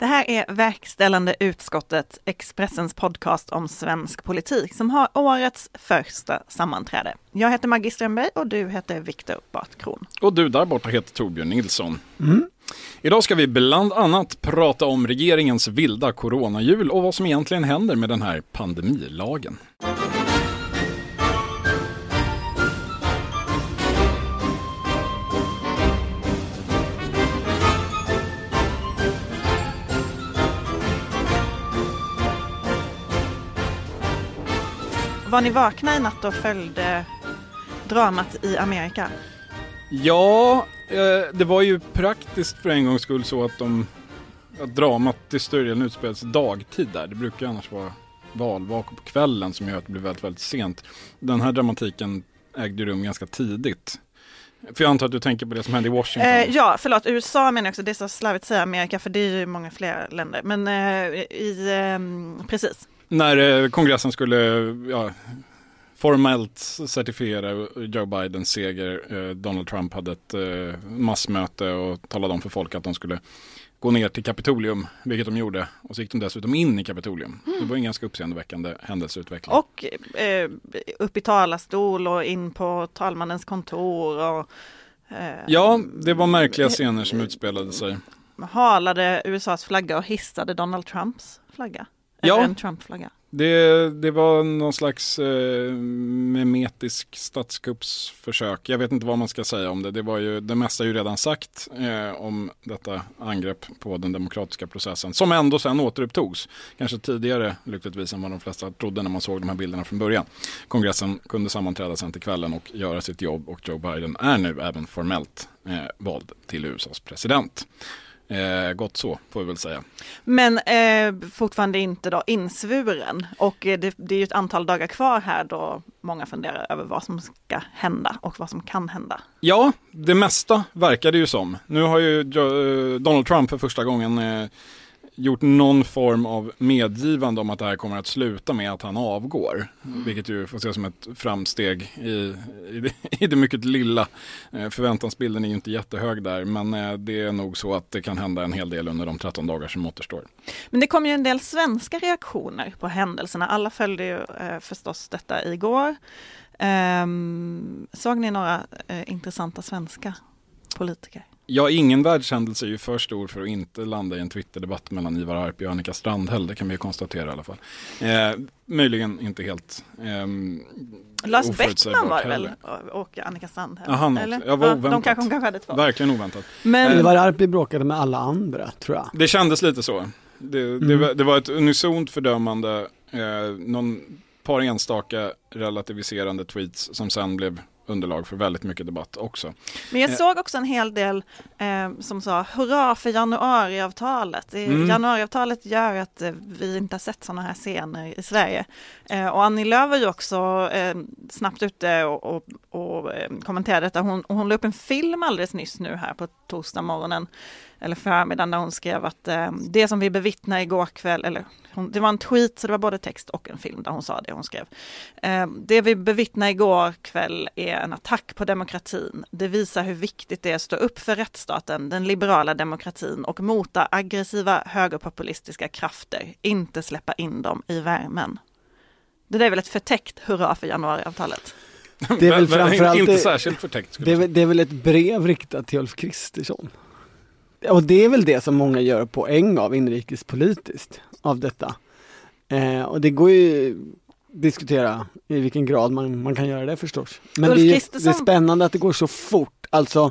Det här är Verkställande utskottet, Expressens podcast om svensk politik, som har årets första sammanträde. Jag heter Maggie Strömberg och du heter Viktor Bartkron. Och du där borta heter Torbjörn Nilsson. Mm. Idag ska vi bland annat prata om regeringens vilda coronajul och vad som egentligen händer med den här pandemilagen. Var ni vakna i natt och följde dramat i Amerika? Ja, eh, det var ju praktiskt för en gångs skull så att, de, att dramat till större delen utspelades dagtid där. Det brukar annars vara valvakor på kvällen som gör att det blir väldigt, väldigt sent. Den här dramatiken ägde rum ganska tidigt. För jag antar att du tänker på det som hände i Washington? Eh, ja, förlåt, USA menar jag också, det är så slarvigt att säga Amerika för det är ju många fler länder. Men eh, i, eh, precis, när eh, kongressen skulle ja, formellt certifiera Joe Bidens seger. Eh, Donald Trump hade ett eh, massmöte och talade om för folk att de skulle gå ner till Kapitolium, vilket de gjorde. Och så gick de dessutom in i Kapitolium. Mm. Det var en ganska uppseendeväckande händelseutveckling. Och eh, upp i talarstol och in på talmannens kontor. Och, eh, ja, det var märkliga scener som utspelade sig. Halade USAs flagga och hissade Donald Trumps flagga ja. en Trump-flagga? Det, det var någon slags eh, memetisk statskuppsförsök. Jag vet inte vad man ska säga om det. Det, var ju, det mesta är ju redan sagt eh, om detta angrepp på den demokratiska processen. Som ändå sen återupptogs. Kanske tidigare lyckligtvis än vad de flesta trodde när man såg de här bilderna från början. Kongressen kunde sammanträda sen till kvällen och göra sitt jobb och Joe Biden är nu även formellt eh, vald till USAs president. Eh, gott så, får vi väl säga. Men eh, fortfarande inte då insvuren och eh, det, det är ju ett antal dagar kvar här då många funderar över vad som ska hända och vad som kan hända. Ja, det mesta verkar det ju som. Nu har ju eh, Donald Trump för första gången eh, gjort någon form av medgivande om att det här kommer att sluta med att han avgår. Mm. Vilket ju får ses som ett framsteg i, i, det, i det mycket lilla. Eh, förväntansbilden är ju inte jättehög där men eh, det är nog så att det kan hända en hel del under de 13 dagar som återstår. Men det kom ju en del svenska reaktioner på händelserna. Alla följde ju eh, förstås detta igår. Um, såg ni några intressanta svenska politiker? Ja, ingen världshändelse är ju för stor för att inte landa i en Twitterdebatt mellan Ivar Arpi och Annika Strandhäll. Det kan vi konstatera i alla fall. Eh, möjligen inte helt eh, Lars Bäckman var det väl och Annika Strandhäll? Ja, han eller? Jag var ja, oväntat. De kanske, kanske hade två. Verkligen oväntat. Men Ivar Arpi bråkade med alla andra tror jag. Det kändes lite så. Det, mm. det, var, det var ett unisont fördömande. Eh, någon par enstaka relativiserande tweets som sen blev underlag för väldigt mycket debatt också. Men jag eh. såg också en hel del eh, som sa hurra för januariavtalet. Mm. Januariavtalet gör att eh, vi inte har sett sådana här scener i Sverige. Eh, och Annie Lööf var ju också eh, snabbt ute och, och, och eh, kommenterade detta. Hon, hon la upp en film alldeles nyss nu här på torsdag morgonen eller förmiddagen där hon skrev att eh, det som vi bevittnade igår kväll, eller hon, det var en tweet så det var både text och en film där hon sa det hon skrev. Eh, det vi bevittnade igår kväll är en attack på demokratin. Det visar hur viktigt det är att stå upp för rättsstaten, den liberala demokratin och mota aggressiva högerpopulistiska krafter, inte släppa in dem i värmen. Det där är väl ett förtäckt hurra för januariavtalet? Det är väl framförallt inte särskilt förtäckt. Det är, det är väl ett brev riktat till Ulf Kristersson? Och det är väl det som många gör poäng av inrikespolitiskt av detta. Eh, och det går ju diskutera i vilken grad man, man kan göra det förstås. Men det är, det är spännande att det går så fort. Alltså,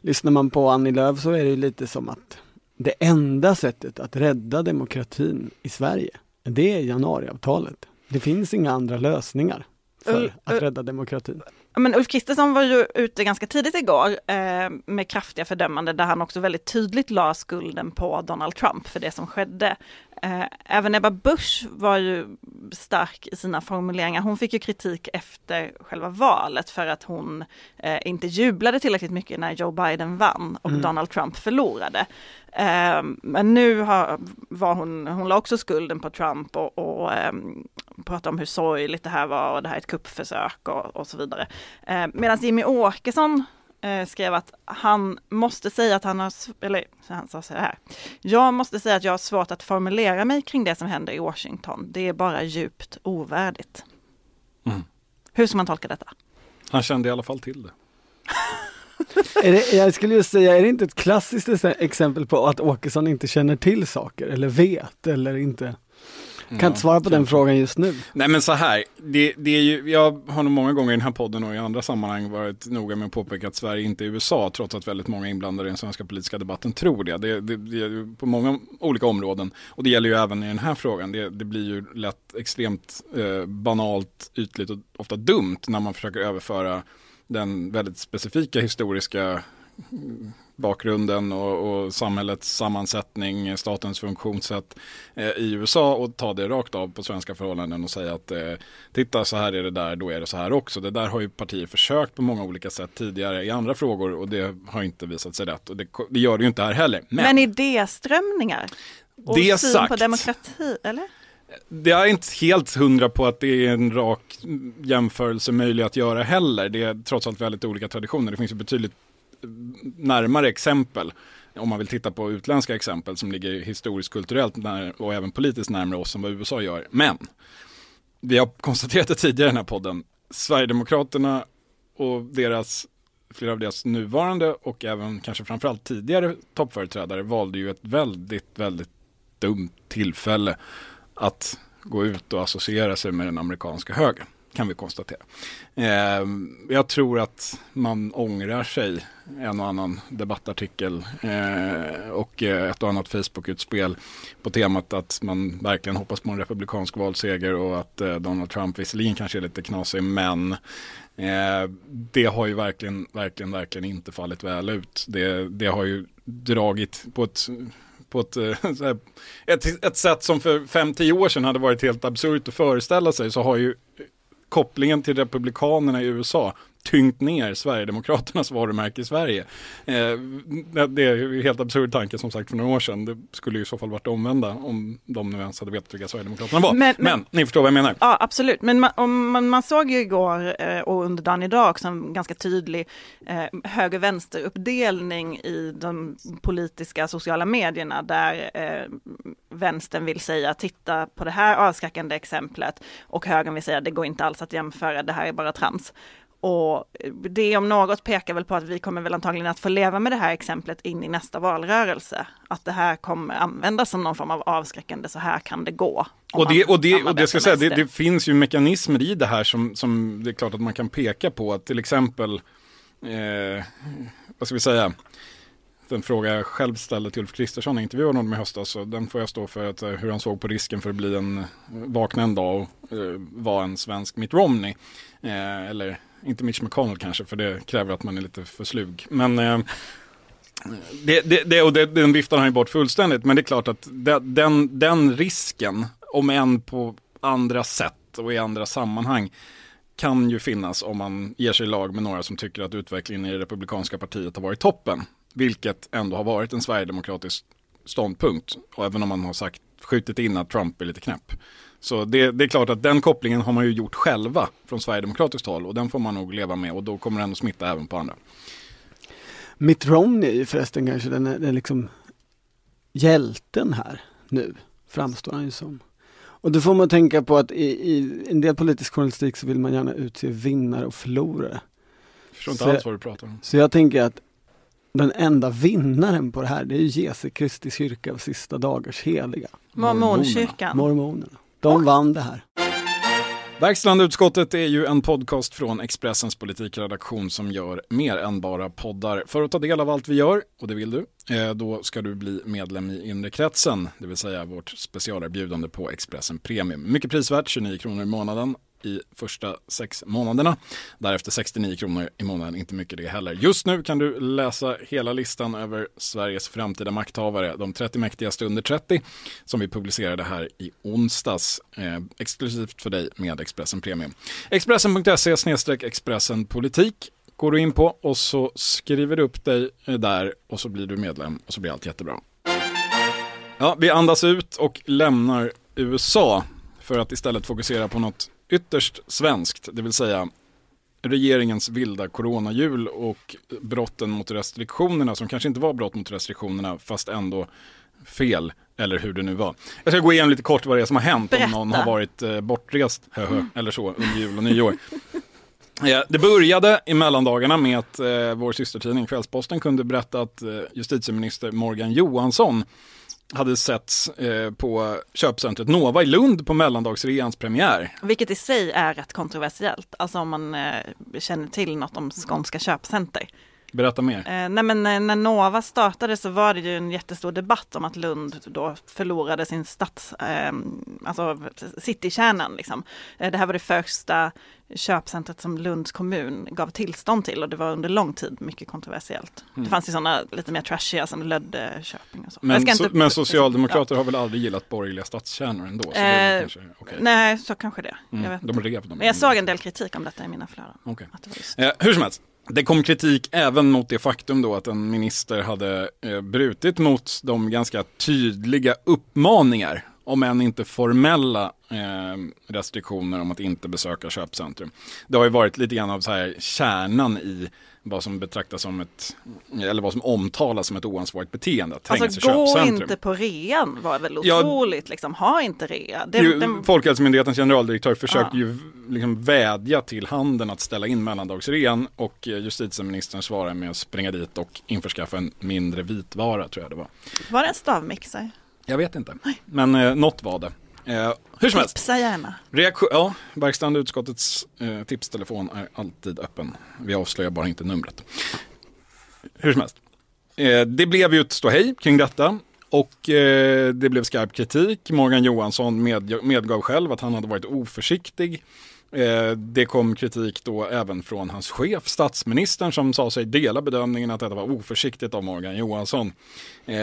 lyssnar man på Annie Lööf så är det lite som att det enda sättet att rädda demokratin i Sverige, det är januariavtalet. Det finns inga andra lösningar för att rädda demokratin. Men Ulf Kristersson var ju ute ganska tidigt igår eh, med kraftiga fördömanden där han också väldigt tydligt la skulden på Donald Trump för det som skedde. Eh, även Ebba Busch var ju stark i sina formuleringar. Hon fick ju kritik efter själva valet för att hon eh, inte jublade tillräckligt mycket när Joe Biden vann och mm. Donald Trump förlorade. Eh, men nu har, var hon, hon la också skulden på Trump och, och eh, pratade om hur sorgligt det här var och det här är ett kuppförsök och, och så vidare. Medan Jimmy Åkesson eh, skrev att han måste säga att han har, eller han sa så här. Jag måste säga att jag har svårt att formulera mig kring det som händer i Washington. Det är bara djupt ovärdigt. Mm. Hur ska man tolka detta? Han kände i alla fall till det. är det, jag skulle just säga, är det inte ett klassiskt exempel på att Åkesson inte känner till saker eller vet eller inte? Kan ja, inte svara på den frågan just nu. Nej men så här, det, det är ju, jag har nog många gånger i den här podden och i andra sammanhang varit noga med att påpeka att Sverige inte är USA, trots att väldigt många inblandade i den svenska politiska debatten tror det. Det, det, det är på många olika områden och det gäller ju även i den här frågan. Det, det blir ju lätt extremt eh, banalt, ytligt och ofta dumt när man försöker överföra den väldigt specifika historiska bakgrunden och, och, samhällets sammansättning, statens funktionssätt eh, i USA och ta det rakt av på svenska förhållanden och säga att eh, titta så här är det där, då är det så här också. Det där har ju partier försökt på många olika sätt tidigare i andra frågor och det har inte visat sig rätt och det, det gör det ju inte här heller. Men, Men idéströmningar och det syn sagt, på demokrati, eller? Det är inte helt hundra på att det är en rak jämförelse möjlig att göra heller. Det är trots allt väldigt olika traditioner. Det finns ju betydligt närmare exempel om man vill titta på utländska exempel som ligger historiskt kulturellt när, och även politiskt närmare oss än vad USA gör. Men vi har konstaterat det tidigare i den här podden. Sverigedemokraterna och deras, flera av deras nuvarande och även kanske framförallt tidigare toppföreträdare valde ju ett väldigt, väldigt dumt tillfälle att gå ut och associera sig med den amerikanska högern kan vi konstatera. Eh, jag tror att man ångrar sig en och annan debattartikel eh, och eh, ett och annat Facebook-utspel på temat att man verkligen hoppas på en republikansk valseger och att eh, Donald Trump visserligen kanske är lite knasig men eh, det har ju verkligen, verkligen, verkligen inte fallit väl ut. Det, det har ju dragit på ett på ett, eh, ett, ett sätt som för 5-10 år sedan hade varit helt absurt att föreställa sig så har ju kopplingen till republikanerna i USA tyngt ner Sverigedemokraternas varumärke i Sverige. Eh, det är en helt absurd tanke som sagt för några år sedan. Det skulle ju i så fall varit det omvända om de nu ens hade vetat vilka Sverigedemokraterna var. Men, men, men ni förstår vad jag menar. Ja absolut, men man, om man, man såg ju igår eh, och under dagen idag också en ganska tydlig eh, höger-vänster uppdelning i de politiska sociala medierna där eh, vänstern vill säga titta på det här avskräckande exemplet och högern vill säga det går inte alls att jämföra, det här är bara trams. Och det om något pekar väl på att vi kommer väl antagligen att få leva med det här exemplet in i nästa valrörelse. Att det här kommer användas som någon form av avskräckande, så här kan det gå. Och det, och det, och det ska säga, det, det, finns ju mekanismer i det här som, som det är klart att man kan peka på. till exempel, eh, vad ska vi säga, den fråga jag själv ställde till Ulf Kristersson, intervjuade honom i höstas, och den får jag stå för att, eh, hur han såg på risken för att bli en, vakna en dag och eh, vara en svensk Mitt Romney. Eh, eller inte Mitch McConnell kanske, för det kräver att man är lite för slug. Men eh, det, det, det, och det, den viftar han ju bort fullständigt. Men det är klart att det, den, den risken, om än på andra sätt och i andra sammanhang, kan ju finnas om man ger sig i lag med några som tycker att utvecklingen i det republikanska partiet har varit toppen. Vilket ändå har varit en sverigedemokratisk ståndpunkt. Och även om man har sagt, skjutit in att Trump är lite knäpp. Så det, det, är klart att den kopplingen har man ju gjort själva från Sverigedemokratiskt håll och den får man nog leva med och då kommer den att smitta även på andra. Mitt Romney är ju förresten kanske den, den liksom hjälten här nu, framstår han ju som. Och då får man tänka på att i, i en del politisk journalistik så vill man gärna utse vinnare och förlorare. Jag förstår inte så, alls vad du pratar om. Så jag tänker att den enda vinnaren på det här, det är ju Jesu Kristi kyrka och sista dagars heliga. Mormonkyrkan. Mormonerna. De vann det här. Verkställande utskottet är ju en podcast från Expressens politikredaktion som gör mer än bara poddar. För att ta del av allt vi gör, och det vill du, eh, då ska du bli medlem i inre kretsen, det vill säga vårt specialerbjudande på Expressen Premium. Mycket prisvärt, 29 kronor i månaden i första sex månaderna. Därefter 69 kronor i månaden, inte mycket det heller. Just nu kan du läsa hela listan över Sveriges framtida makthavare, de 30 mäktigaste under 30, som vi publicerade här i onsdags, eh, exklusivt för dig med Expressen Premium. Expressen.se Expressen Politik går du in på och så skriver du upp dig eh, där och så blir du medlem och så blir allt jättebra. Ja, vi andas ut och lämnar USA för att istället fokusera på något ytterst svenskt, det vill säga regeringens vilda coronajul och brotten mot restriktionerna som kanske inte var brott mot restriktionerna fast ändå fel eller hur det nu var. Jag ska gå igenom lite kort vad det är som har hänt Berätta. om någon har varit eh, bortrest höhö, eller så under jul och nyår. Eh, Det började i mellandagarna med att eh, vår systertidning Kvällsposten kunde berätta att eh, justitieminister Morgan Johansson hade setts eh, på köpcentret Nova i Lund på mellandagsreans premiär. Vilket i sig är rätt kontroversiellt, alltså om man eh, känner till något om skånska köpcenter. Berätta mer. Eh, nej men eh, när Nova startade så var det ju en jättestor debatt om att Lund då förlorade sin stads, eh, alltså citykärnan liksom. Eh, det här var det första köpcentret som Lunds kommun gav tillstånd till och det var under lång tid mycket kontroversiellt. Det fanns ju sådana lite mer trashiga som Löddeköping och så. Jag Men, so inte- men socialdemokrater har väl aldrig gillat borgerliga stadskärnor ändå? Så Eh, kanske, okej. Nej, så kanske det. Jag Mm, vet de rev dem. Men jag såg en del kritik om detta i mina flöden. Att det var just. Eh, hur som helst, det kom kritik även mot det faktum då att en minister hade eh, brutit mot de ganska tydliga uppmaningar, om än inte formella eh, restriktioner om att inte besöka köpcentrum. Det har ju varit lite grann av så här kärnan i vad som betraktas som ett, eller vad som omtalas som ett oansvarigt beteende, att Alltså gå inte på rean var väl Ja. otroligt, liksom. ha inte rea. Det, ju, den- Folkhälsomyndighetens generaldirektör försöker Ja. ju liksom vädja till handeln att ställa in mellandagsrean och eh, justitieministern svarar med att springa dit och införskaffa en mindre vitvara tror jag det var. var det en stavmixer? Jag vet inte, men eh, något var det. Eh, hur som helst, Tipsa gärna. reaktion, ja, verkställande utskottets eh, tipstelefon är alltid öppen. Vi avslöjar bara inte numret. Hur som helst, eh, det blev ju ett ståhej kring detta. Och eh, det blev skarp kritik. Morgan Johansson med, medgav själv att han hade varit oförsiktig. Eh, det kom kritik då även från hans chef, statsministern, som sa sig dela bedömningen att detta var oförsiktigt av Morgan Johansson. Eh,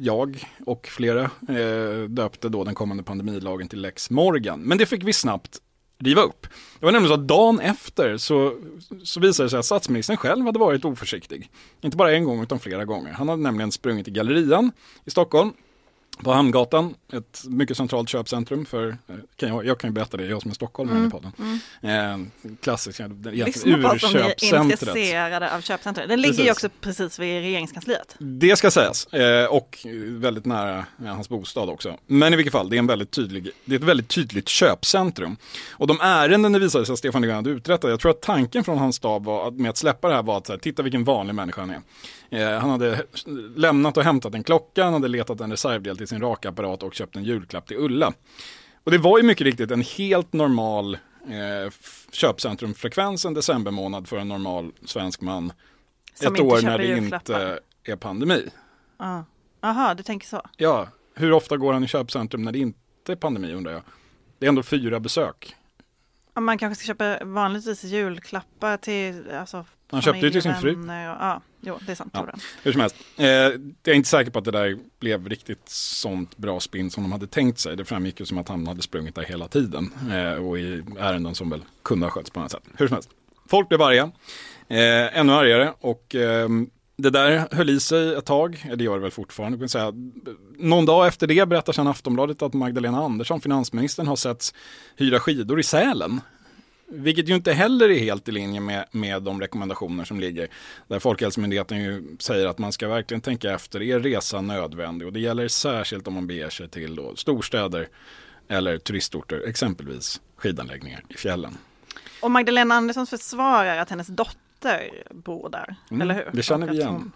jag och flera eh, döpte då den kommande pandemilagen till Lex Morgan. Men det fick vi snabbt riva upp. Det var nämligen så att dagen efter så, så visade det sig att statsministern själv hade varit oförsiktig. Inte bara en gång utan flera gånger. Han hade nämligen sprungit i Gallerian i Stockholm på Hamngatan, ett mycket centralt köpcentrum för, eh, kan jag, jag kan ju berätta det, jag som är stockholmare Mm, i podden. Eh, klassiskt, egentligen urköpcentret. intresserade av köpcentret. Den ligger ju också precis vid regeringskansliet. Det ska sägas, eh, och väldigt nära ja, hans bostad också. Men i vilket fall, det är, en väldigt tydlig, det är ett väldigt tydligt köpcentrum. Och de ärenden det visade sig att Stefan Löfven hade uträttat, jag tror att tanken från hans stab var att, med att släppa det här var att här, titta vilken vanlig människa han är. Eh, han hade lämnat och hämtat en klocka, han hade letat en reservdel till sin rakapparat och köpt en julklapp till Ulla. Och det var ju mycket riktigt en helt normal eh, köpcentrumfrekvens en decembermånad för en normal svensk man. Som ett år när det julklappar. inte är pandemi. Ja. Jaha, du tänker så. Ja, hur ofta går han i köpcentrum när det inte är pandemi undrar jag. Det är ändå fyra besök. Ja, Man kanske ska köpa vanligtvis julklappar till alltså, Han köpte ju till sin fru. och- Ja, jo, det är sant. Ja. Hur som helst, eh, jag är inte säker på att det där blev riktigt sånt bra spinn som de hade tänkt sig. Det framgick ju som att han hade sprungit där hela tiden eh, och i ärenden som väl kunde ha skötts på annat sätt. Hur som helst, folk blev arga, eh, ännu argare och eh, det där höll i sig ett tag, eh, det gör det väl fortfarande. Kan säga. Någon dag efter det berättar sedan Aftonbladet att Magdalena Andersson, finansministern, har setts hyra skidor i Sälen. Vilket ju inte heller är helt i linje med, med de rekommendationer som ligger. Där Folkhälsomyndigheten ju säger att man ska verkligen tänka efter, är resan nödvändig? Och det gäller särskilt om man beger sig till då storstäder eller turistorter, exempelvis skidanläggningar i fjällen. Och Magdalena Andersson försvarar att hennes dotter bor där, Mm, eller hur? det känner vi igen.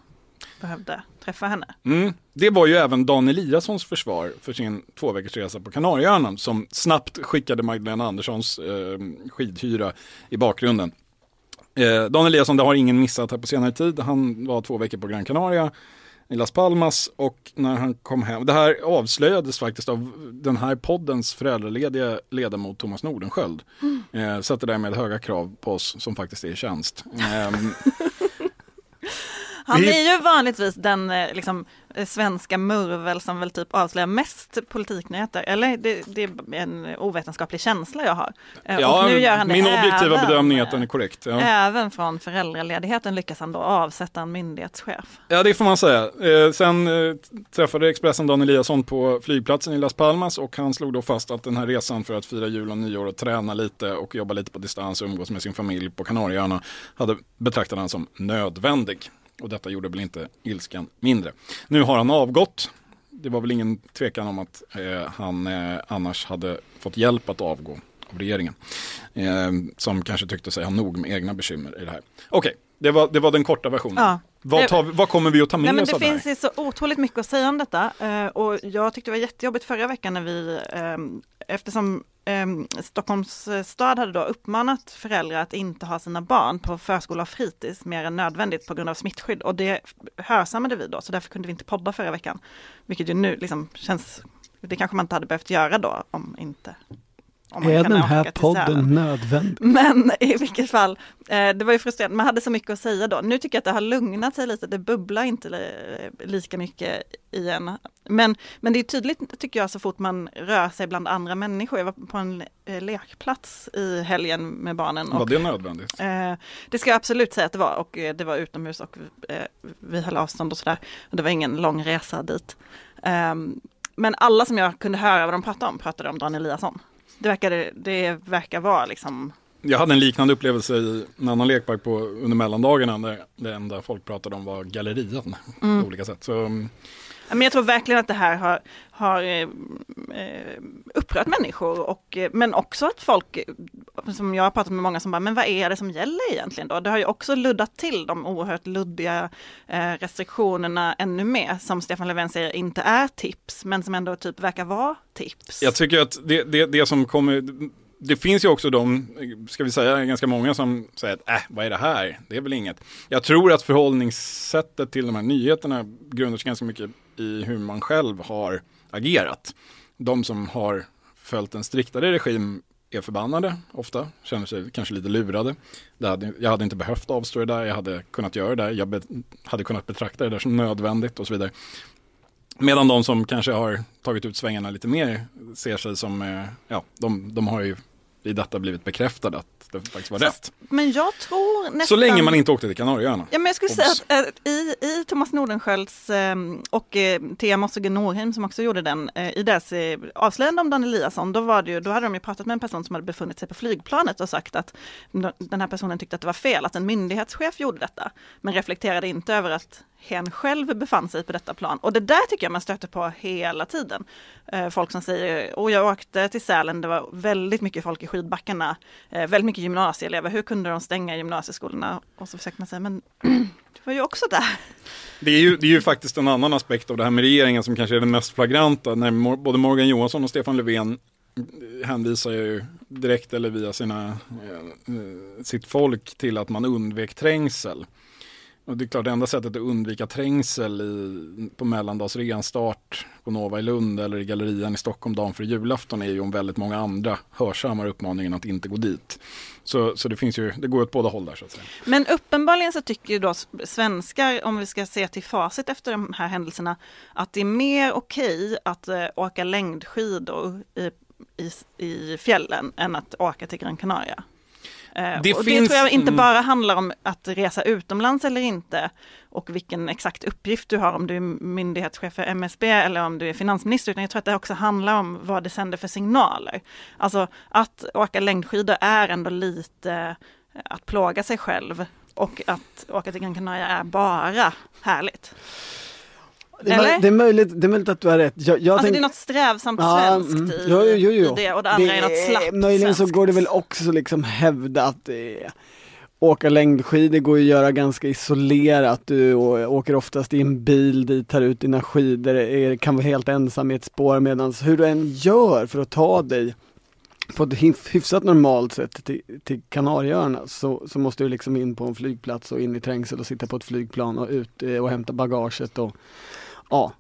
Behövde träffa henne. Mm. Det var ju även Dan Eliassons försvar för sin två veckors resa på Kanarieöarna som snabbt skickade Magdalena Anderssons eh, skidhyra i bakgrunden. Eh, Dan Eliasson, det har ingen missat här på senare tid. Han var två veckor på Gran Canaria i Las Palmas och när han kom hem, det här avslöjades faktiskt av den här poddens föräldralediga ledamot Thomas Nordenskjöld. Eh, sätter därmed höga krav på oss som faktiskt är i tjänst. Ehm, Han är ju vanligtvis den eh, liksom, eh, svenska murvel som väl typ avslöjar mest politiknyheter. Eller det, det är en ovetenskaplig känsla jag har. Eh, ja, min objektiva även, bedömning är att den är korrekt. Ja. Även från föräldraledigheten lyckas han då avsätta en myndighetschef. Ja, det får man säga. sen träffade Expressen Dan Eliasson på flygplatsen i Las Palmas och han slog då fast att den här resan för att fira jul och nyår och träna lite och jobba lite på distans och umgås med sin familj på Kanarieöarna hade betraktat han som nödvändig. Och detta gjorde väl inte ilskan mindre. Nu har han avgått. Det var väl ingen tvekan om att eh, han eh, annars hade fått hjälp att avgå av regeringen. Eh, som kanske tyckte sig ha nog med egna bekymmer i det här. Okej, okay, det, var, det var den korta versionen. Ja. Vad, tar, vad, kommer vi att ta med Nej, oss men Det finns ju så otroligt mycket att säga om detta eh, och jag tyckte det var jättejobbigt förra veckan när vi, eh, eftersom Ehm, eh, Stockholms stad hade då uppmanat föräldrar att inte ha sina barn på förskola och fritids mer än nödvändigt på grund av smittskydd och det hörsammade vi då så därför kunde vi inte podda förra veckan. Vilket ju nu liksom känns, det kanske man inte hade behövt göra då om inte är den här podden nödvändig? Men i vilket fall, eh, det var ju frustrerande, man hade så mycket att säga då. Nu tycker jag att det har lugnat sig lite, det bubblar inte li lika mycket igen. Men, men det är tydligt tycker jag så fort man rör sig bland andra människor. Jag var på en eh, lekplats i helgen med barnen. Var det nödvändigt? Eh, det ska jag absolut säga att det var och eh, det var utomhus och eh, vi höll avstånd och sådär. Det var ingen lång resa dit. Ehm, men alla som jag kunde höra vad de pratade om pratade om Dan Eliasson. Det verkar, det verkar vara liksom jag hade en liknande upplevelse i en annan lekpark på, under mellandagarna där det enda folk pratade om var gallerian mm. på olika sätt. Så, men jag tror verkligen att det här har, har eh, eh, upprört människor och, eh, men också att folk, som jag har pratat med många som bara, men vad är det som gäller egentligen då? Det har ju också luddat till de oerhört luddiga restriktionerna ännu mer, som Stefan Löfven säger inte är tips, men som ändå typ verkar vara tips. Jag tycker att det, det, det som kommer det finns ju också de, ska vi säga, ganska många som säger att äh, vad är det här? Det är väl inget. Jag tror att förhållningssättet till de här nyheterna grundar sig ganska mycket i hur man själv har agerat. De som har följt en striktare regim är förbannade ofta, känner sig kanske lite lurade. Hade, jag hade inte behövt avstå det där, jag hade kunnat göra det där, jag be, hade kunnat betrakta det där som nödvändigt och så vidare. Medan de som kanske har tagit ut svängarna lite mer ser sig som, eh, ja, de, de har ju i detta blivit bekräftade att det faktiskt var rätt. Men jag tror nästan... Så länge man inte åkte till Kanarieöarna. Ja, men jag skulle Obs. säga att äh, i, i Thomas Nordenskölds äh, och äh, Thea Mossige Norheim som också gjorde den, i deras avslöjande om Dan Eliasson, då, var det ju, då hade de ju pratat med en person som hade befunnit sig på flygplanet och sagt att den här personen tyckte att det var fel att en myndighetschef gjorde detta, men reflekterade inte över att hen själv befann sig på detta plan. Och det där tycker jag man stöter på hela tiden. Eh, folk som säger, och jag åkte till Sälen, det var väldigt mycket folk i skidbackarna, eh, väldigt mycket gymnasieelever, hur kunde de stänga gymnasieskolorna? Och så försöker man säga, men du var ju också där. Det är, ju, det är ju faktiskt en annan aspekt av det här med regeringen som kanske är den mest flagranta, när både Morgan Johansson och Stefan Löfven eh, hänvisar ju direkt eller via sina, sitt folk till att man undvek trängsel. Och det är klart, det enda sättet att undvika trängsel i, på mellandagsrean start på Nova i Lund eller i Gallerian i Stockholm dagen för julafton är ju om väldigt många andra hörsammar uppmaningen att inte gå dit. Så, så det finns ju, det går åt båda håll där så att säga. Men uppenbarligen så tycker ju då svenskar, om vi ska se till facit efter de här händelserna, att det är mer okej okay att eh, åka längdskidor i, i, i fjällen än att åka till Gran Canaria. Eh, det, och finns... det tror jag inte bara handlar om att resa utomlands eller inte och vilken exakt uppgift du har om du är myndighetschef för MSB eller om du är finansminister, utan jag tror att det också handlar om vad det sänder för signaler. Alltså att åka längdskidor är ändå lite att plåga sig själv och att åka till Gran Canaria är bara härligt. Det är, det är, möjligt, det är möjligt att du har rätt. Jag, jag alltså tänk... det är något strävsamt ja, svenskt mm, i, jo, jo, jo. i det och det andra det är något slappt Möjligen svenskt. så går det väl också liksom hävda att är Åka längdskidor går ju att göra ganska isolerat. Du åker oftast i en bil dit, tar ut dina skidor, är, kan vara helt ensam i ett spår medan hur du än gör för att ta dig på ett hyfsat normalt sätt till, till Kanarieöarna så, så måste du liksom in på en flygplats och in i trängsel och sitta på ett flygplan och ut eh, och hämta bagaget och ja.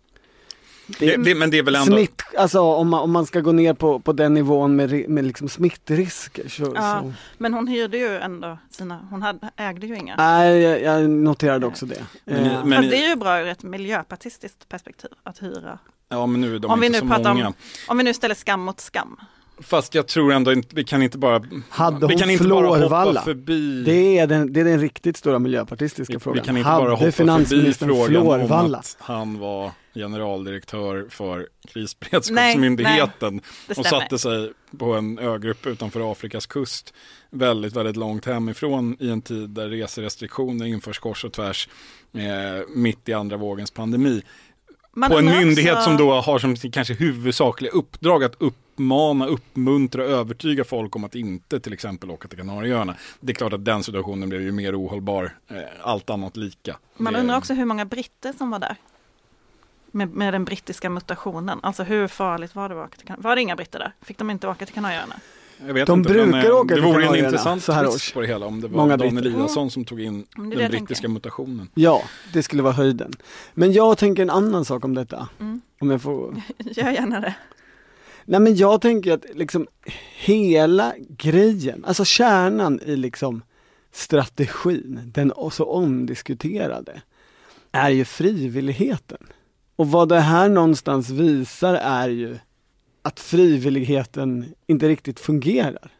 Det, det, men det är väl ändå... Smitt, alltså om man, om man ska gå ner på, på den nivån med, med liksom smittrisker så, Ja. så. Men hon hyrde ju ändå sina, hon hade, ägde ju inga. Nej, jag, jag noterade också det. Men ni- Eh, men- det är ju bra ur ett miljöpartistiskt perspektiv att hyra. Ja men nu är de Om vi inte nu så pratar om- många. Om vi nu ställer skam mot skam. Fast jag tror ändå inte, vi kan inte bara, Hade vi kan inte bara hoppa förbi Det är den, det är den riktigt stora miljöpartistiska vi, frågan. vi kan inte Hade bara hoppa förbi frågan om att han var generaldirektör för krisberedskapsmyndigheten och satte sig på en ögrupp utanför Afrikas kust väldigt, väldigt långt hemifrån i en tid där reserestriktioner införs kors och tvärs eh, mitt i andra vågens pandemi. Man på en myndighet också- som då har som kanske huvudsakliga uppdrag att uppmana, uppmuntra och övertyga folk om att inte till exempel åka till Kanarieöarna. Det är klart att den situationen blev ju mer ohållbar, eh, allt annat lika. Man Det- undrar också hur många britter som var där. Med, med den brittiska mutationen. Alltså hur farligt var det att åka till Kanarieöarna? Var det inga britter där? Fick de inte åka till Kanarieöarna? Jag vet De inte, brukar men, eh, åka Det till vore en intressant så här års. på det hela om det var Många Dan britter. Eliasson som tog in Mm, det den det brittiska tänker. mutationen. Ja, det skulle vara höjden. Men jag tänker en annan sak om detta. Mm. Om jag får Gör gärna det. Nej men jag tänker att liksom hela grejen, alltså kärnan i liksom strategin, den så omdiskuterade, är ju frivilligheten. Och vad det här någonstans visar är ju att frivilligheten inte riktigt fungerar.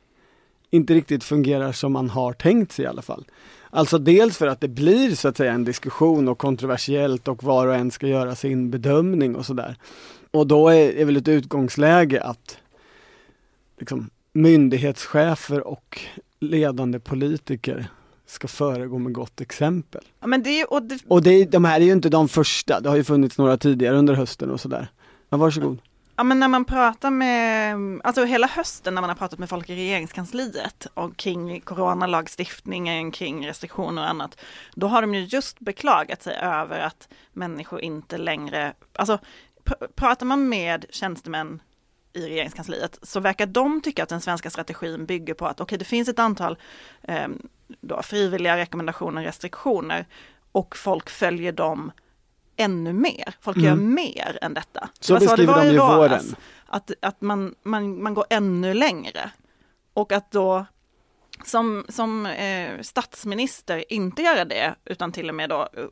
Inte riktigt fungerar som man har tänkt sig i alla fall. Alltså dels för att det blir så att säga en diskussion och kontroversiellt och var och en ska göra sin bedömning och sådär. Och då är, är väl ett utgångsläge att liksom, myndighetschefer och ledande politiker ska föregå med gott exempel. Ja, men det, är- och det, Och det, de här är ju inte de första, det har ju funnits några tidigare under hösten och sådär. Men varsågod. Ja men när man pratar med, alltså hela hösten när man har pratat med folk i regeringskansliet och kring coronalagstiftningen, kring restriktioner och annat, då har de ju just beklagat sig över att människor inte längre, alltså pratar man med tjänstemän i regeringskansliet så verkar de tycka att den svenska strategin bygger på att okej det finns ett antal eh, då, frivilliga rekommendationer, restriktioner och folk följer dem ännu mer. Folk gör mer än detta. Mm. Så Det det beskriver var de i våren. Att, att man, man, man går ännu längre. Och att då som, som eh, statsminister inte göra det, utan till och med då eh,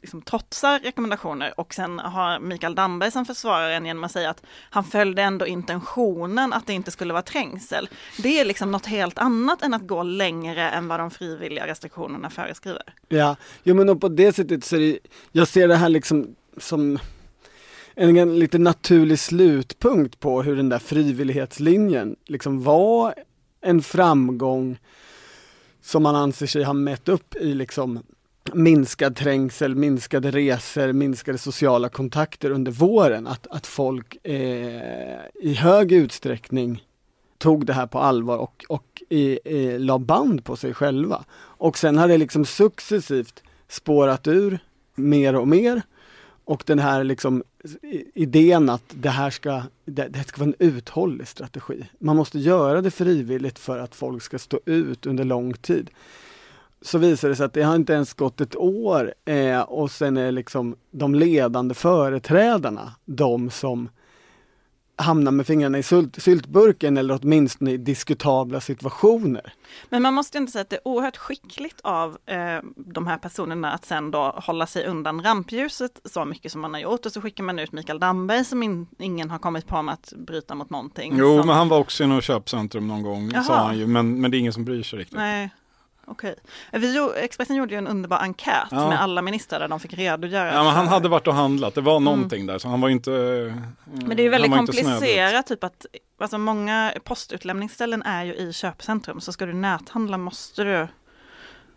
liksom trotsar rekommendationer och sen har Mikael Damberg som försvarar en genom att säga att han följde ändå intentionen att det inte skulle vara trängsel. Det är liksom något helt annat än att gå längre än vad de frivilliga restriktionerna föreskriver. Ja, jo men på det sättet så är det, jag ser det här liksom som en, en lite naturlig slutpunkt på hur den där frivillighetslinjen liksom var en framgång som man anser sig ha mätt upp i liksom minskad trängsel, minskade resor, minskade sociala kontakter under våren. Att, att folk eh, i hög utsträckning tog det här på allvar och, och i, i, la band på sig själva. Och sen har det liksom successivt spårat ur mer och mer. Och den här liksom idén att det här ska, det, det ska vara en uthållig strategi. Man måste göra det frivilligt för att folk ska stå ut under lång tid. Så visar det sig att det har inte ens gått ett år eh, och sen är liksom de ledande företrädarna de som hamnar med fingrarna i sylt, syltburken eller åtminstone i diskutabla situationer. Men man måste ju inte säga att det är oerhört skickligt av eh, de här personerna att sen då hålla sig undan rampljuset så mycket som man har gjort och så skickar man ut Mikael Damberg som in, ingen har kommit på med att bryta mot någonting. Jo, som, men han var också i något köpcentrum någon gång, Jaha. sa han ju, men, men det är ingen som bryr sig riktigt. Nej, okej. Vi, Expressen gjorde ju en underbar enkät Ja. med alla ministrar där de fick redogöra. Ja, men han hade varit och handlat, det var någonting där, så han var inte Mm. Men det är ju väldigt inte snödig. komplicerat, typ att alltså många postutlämningsställen är ju i köpcentrum, så ska du näthandla måste du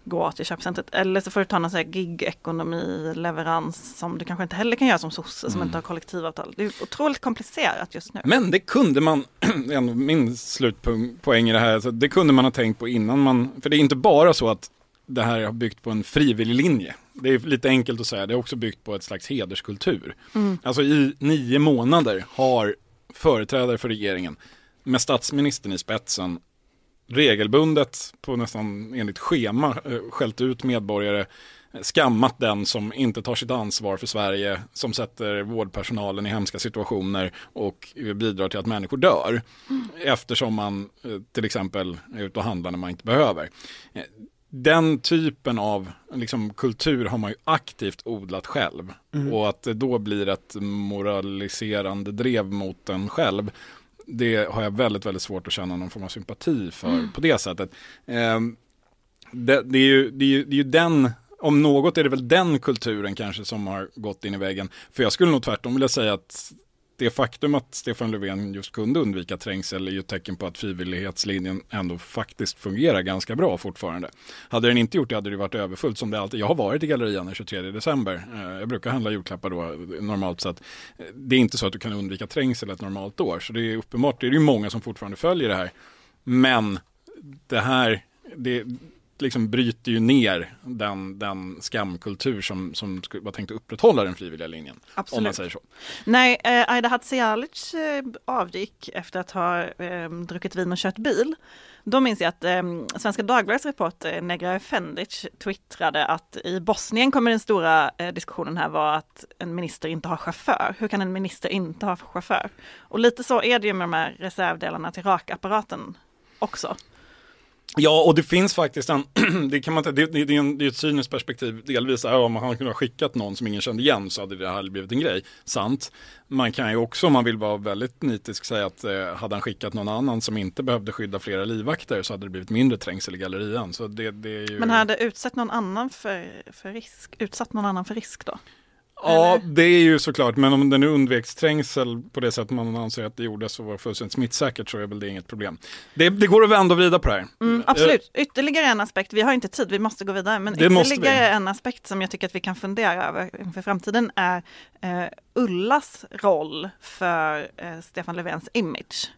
gå till köpcentret. Eller så får du ta någon sån här gig-ekonomi, leverans som du kanske inte heller kan göra som sosse som Mm. inte har kollektivavtal. Det är otroligt komplicerat just nu. Men det kunde man, min slutpoäng i det här, det kunde man ha tänkt på innan man, för det är inte bara så att det här har byggt på en frivillig linje. Det är lite enkelt att säga, det är också byggt på ett slags hederskultur. Mm. Alltså i nio månader har företrädare för regeringen med statsministern i spetsen regelbundet på nästan enligt schema eh, skällt ut medborgare skammat den som inte tar sitt ansvar för Sverige, som sätter vårdpersonalen i hemska situationer och bidrar till att människor dör. Mm. Eftersom man eh, till exempel är ute och handlar när man inte behöver. Eh, den typen av liksom, kultur har man ju aktivt odlat själv. Mm. Och att det då blir ett moraliserande drev mot en själv det har jag väldigt, väldigt svårt att känna någon form av sympati för mm. på det sättet. Eh, det, det, är ju, det, är ju, det är ju den, om något är det väl den kulturen kanske som har gått in i väggen. För jag skulle nog tvärtom vilja säga att det faktum att Stefan Löfven just kunde undvika trängsel är ju ett tecken på att frivillighetslinjen ändå faktiskt fungerar ganska bra fortfarande. Hade den inte gjort det hade det varit överfullt som det alltid. Jag har varit i Gallerian den 23 december. Eh, jag brukar handla julklappar då eh, normalt sett. Eh, det är inte så att du kan undvika trängsel ett normalt år. Så det är uppenbart, det är ju många som fortfarande följer det här. Men det här, det, liksom bryter ju ner den, den skamkultur som, som var tänkt att upprätthålla den frivilliga linjen. Absolut. Om man säger så. Nej, eh, Aida Hadzialic eh, avgick efter att ha eh, druckit vin och kört bil. Då minns jag att eh, Svenska Dagbladets reporter Negra Efendic twittrade att i Bosnien kommer den stora eh, diskussionen här vara att en minister inte har chaufför. Hur kan en minister inte ha chaufför? Och lite så är det ju med de här reservdelarna till rakapparaten också. Ja, och det finns faktiskt en, det kan man det, det, det, är en, det är ett cyniskt perspektiv delvis, ja, om han kunde ha skickat någon som ingen kände igen så hade det här blivit en grej, sant. Man kan ju också, om man vill vara väldigt nitisk, säga att eh, hade han skickat någon annan som inte behövde skydda flera livvakter så hade det blivit mindre trängsel i gallerian. Så det, det är ju... Men hade utsatt någon annan för, för risk, utsatt någon annan för risk då? Ja, det är ju såklart, men om det nu undveks trängsel på det sätt man anser att det gjordes och var fullständigt smittsäkert så är väl det inget problem. Det, det går att vända och vrida på det här. Mm, absolut, ytterligare en aspekt, vi har inte tid, vi måste gå vidare, men det ytterligare en aspekt som jag tycker att vi kan fundera över inför framtiden är eh, Ullas roll för eh, Stefan Löfvens image.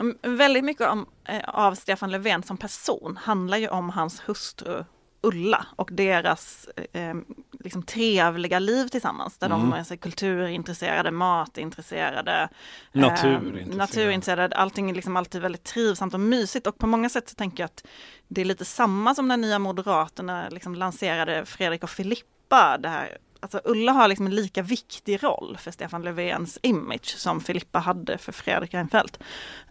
Mm, väldigt mycket om, eh, av Stefan Löfven som person handlar ju om hans hustru Ulla och deras eh, liksom trevliga liv tillsammans. Där mm. de är så kulturintresserade, matintresserade, naturintresserade. Eh, naturintresserade. Allting är liksom alltid väldigt trivsamt och mysigt och på många sätt så tänker jag att det är lite samma som när nya Moderaterna liksom lanserade Fredrik och Filippa. Det här Alltså Ulla har liksom en lika viktig roll för Stefan Löfvens image som Filippa hade för Fredrik Reinfeldt.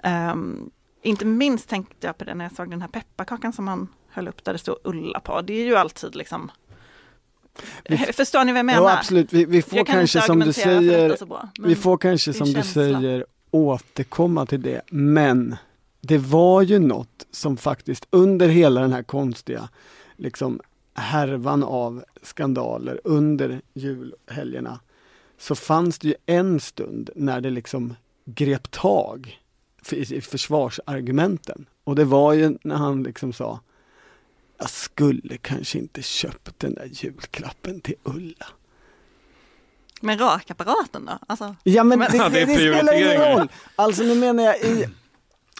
Um, inte minst tänkte jag på det när jag såg den här pepparkakan som han höll upp där det stod Ulla på. Det är ju alltid liksom Förstår ni vad jag menar? Ja absolut, vi, vi får kanske som du säger, bra, vi får kanske som du säger återkomma till det, men det var ju något som faktiskt under hela den här konstiga liksom härvan av skandaler under julhelgerna så fanns det ju en stund när det liksom grep tag i försvarsargumenten. Och det var ju när han liksom sa jag skulle kanske inte köpt den där julklappen till Ulla. Men rakapparaten då? Alltså, ja men, men det, det, det spelar ingen roll. Alltså nu menar jag i,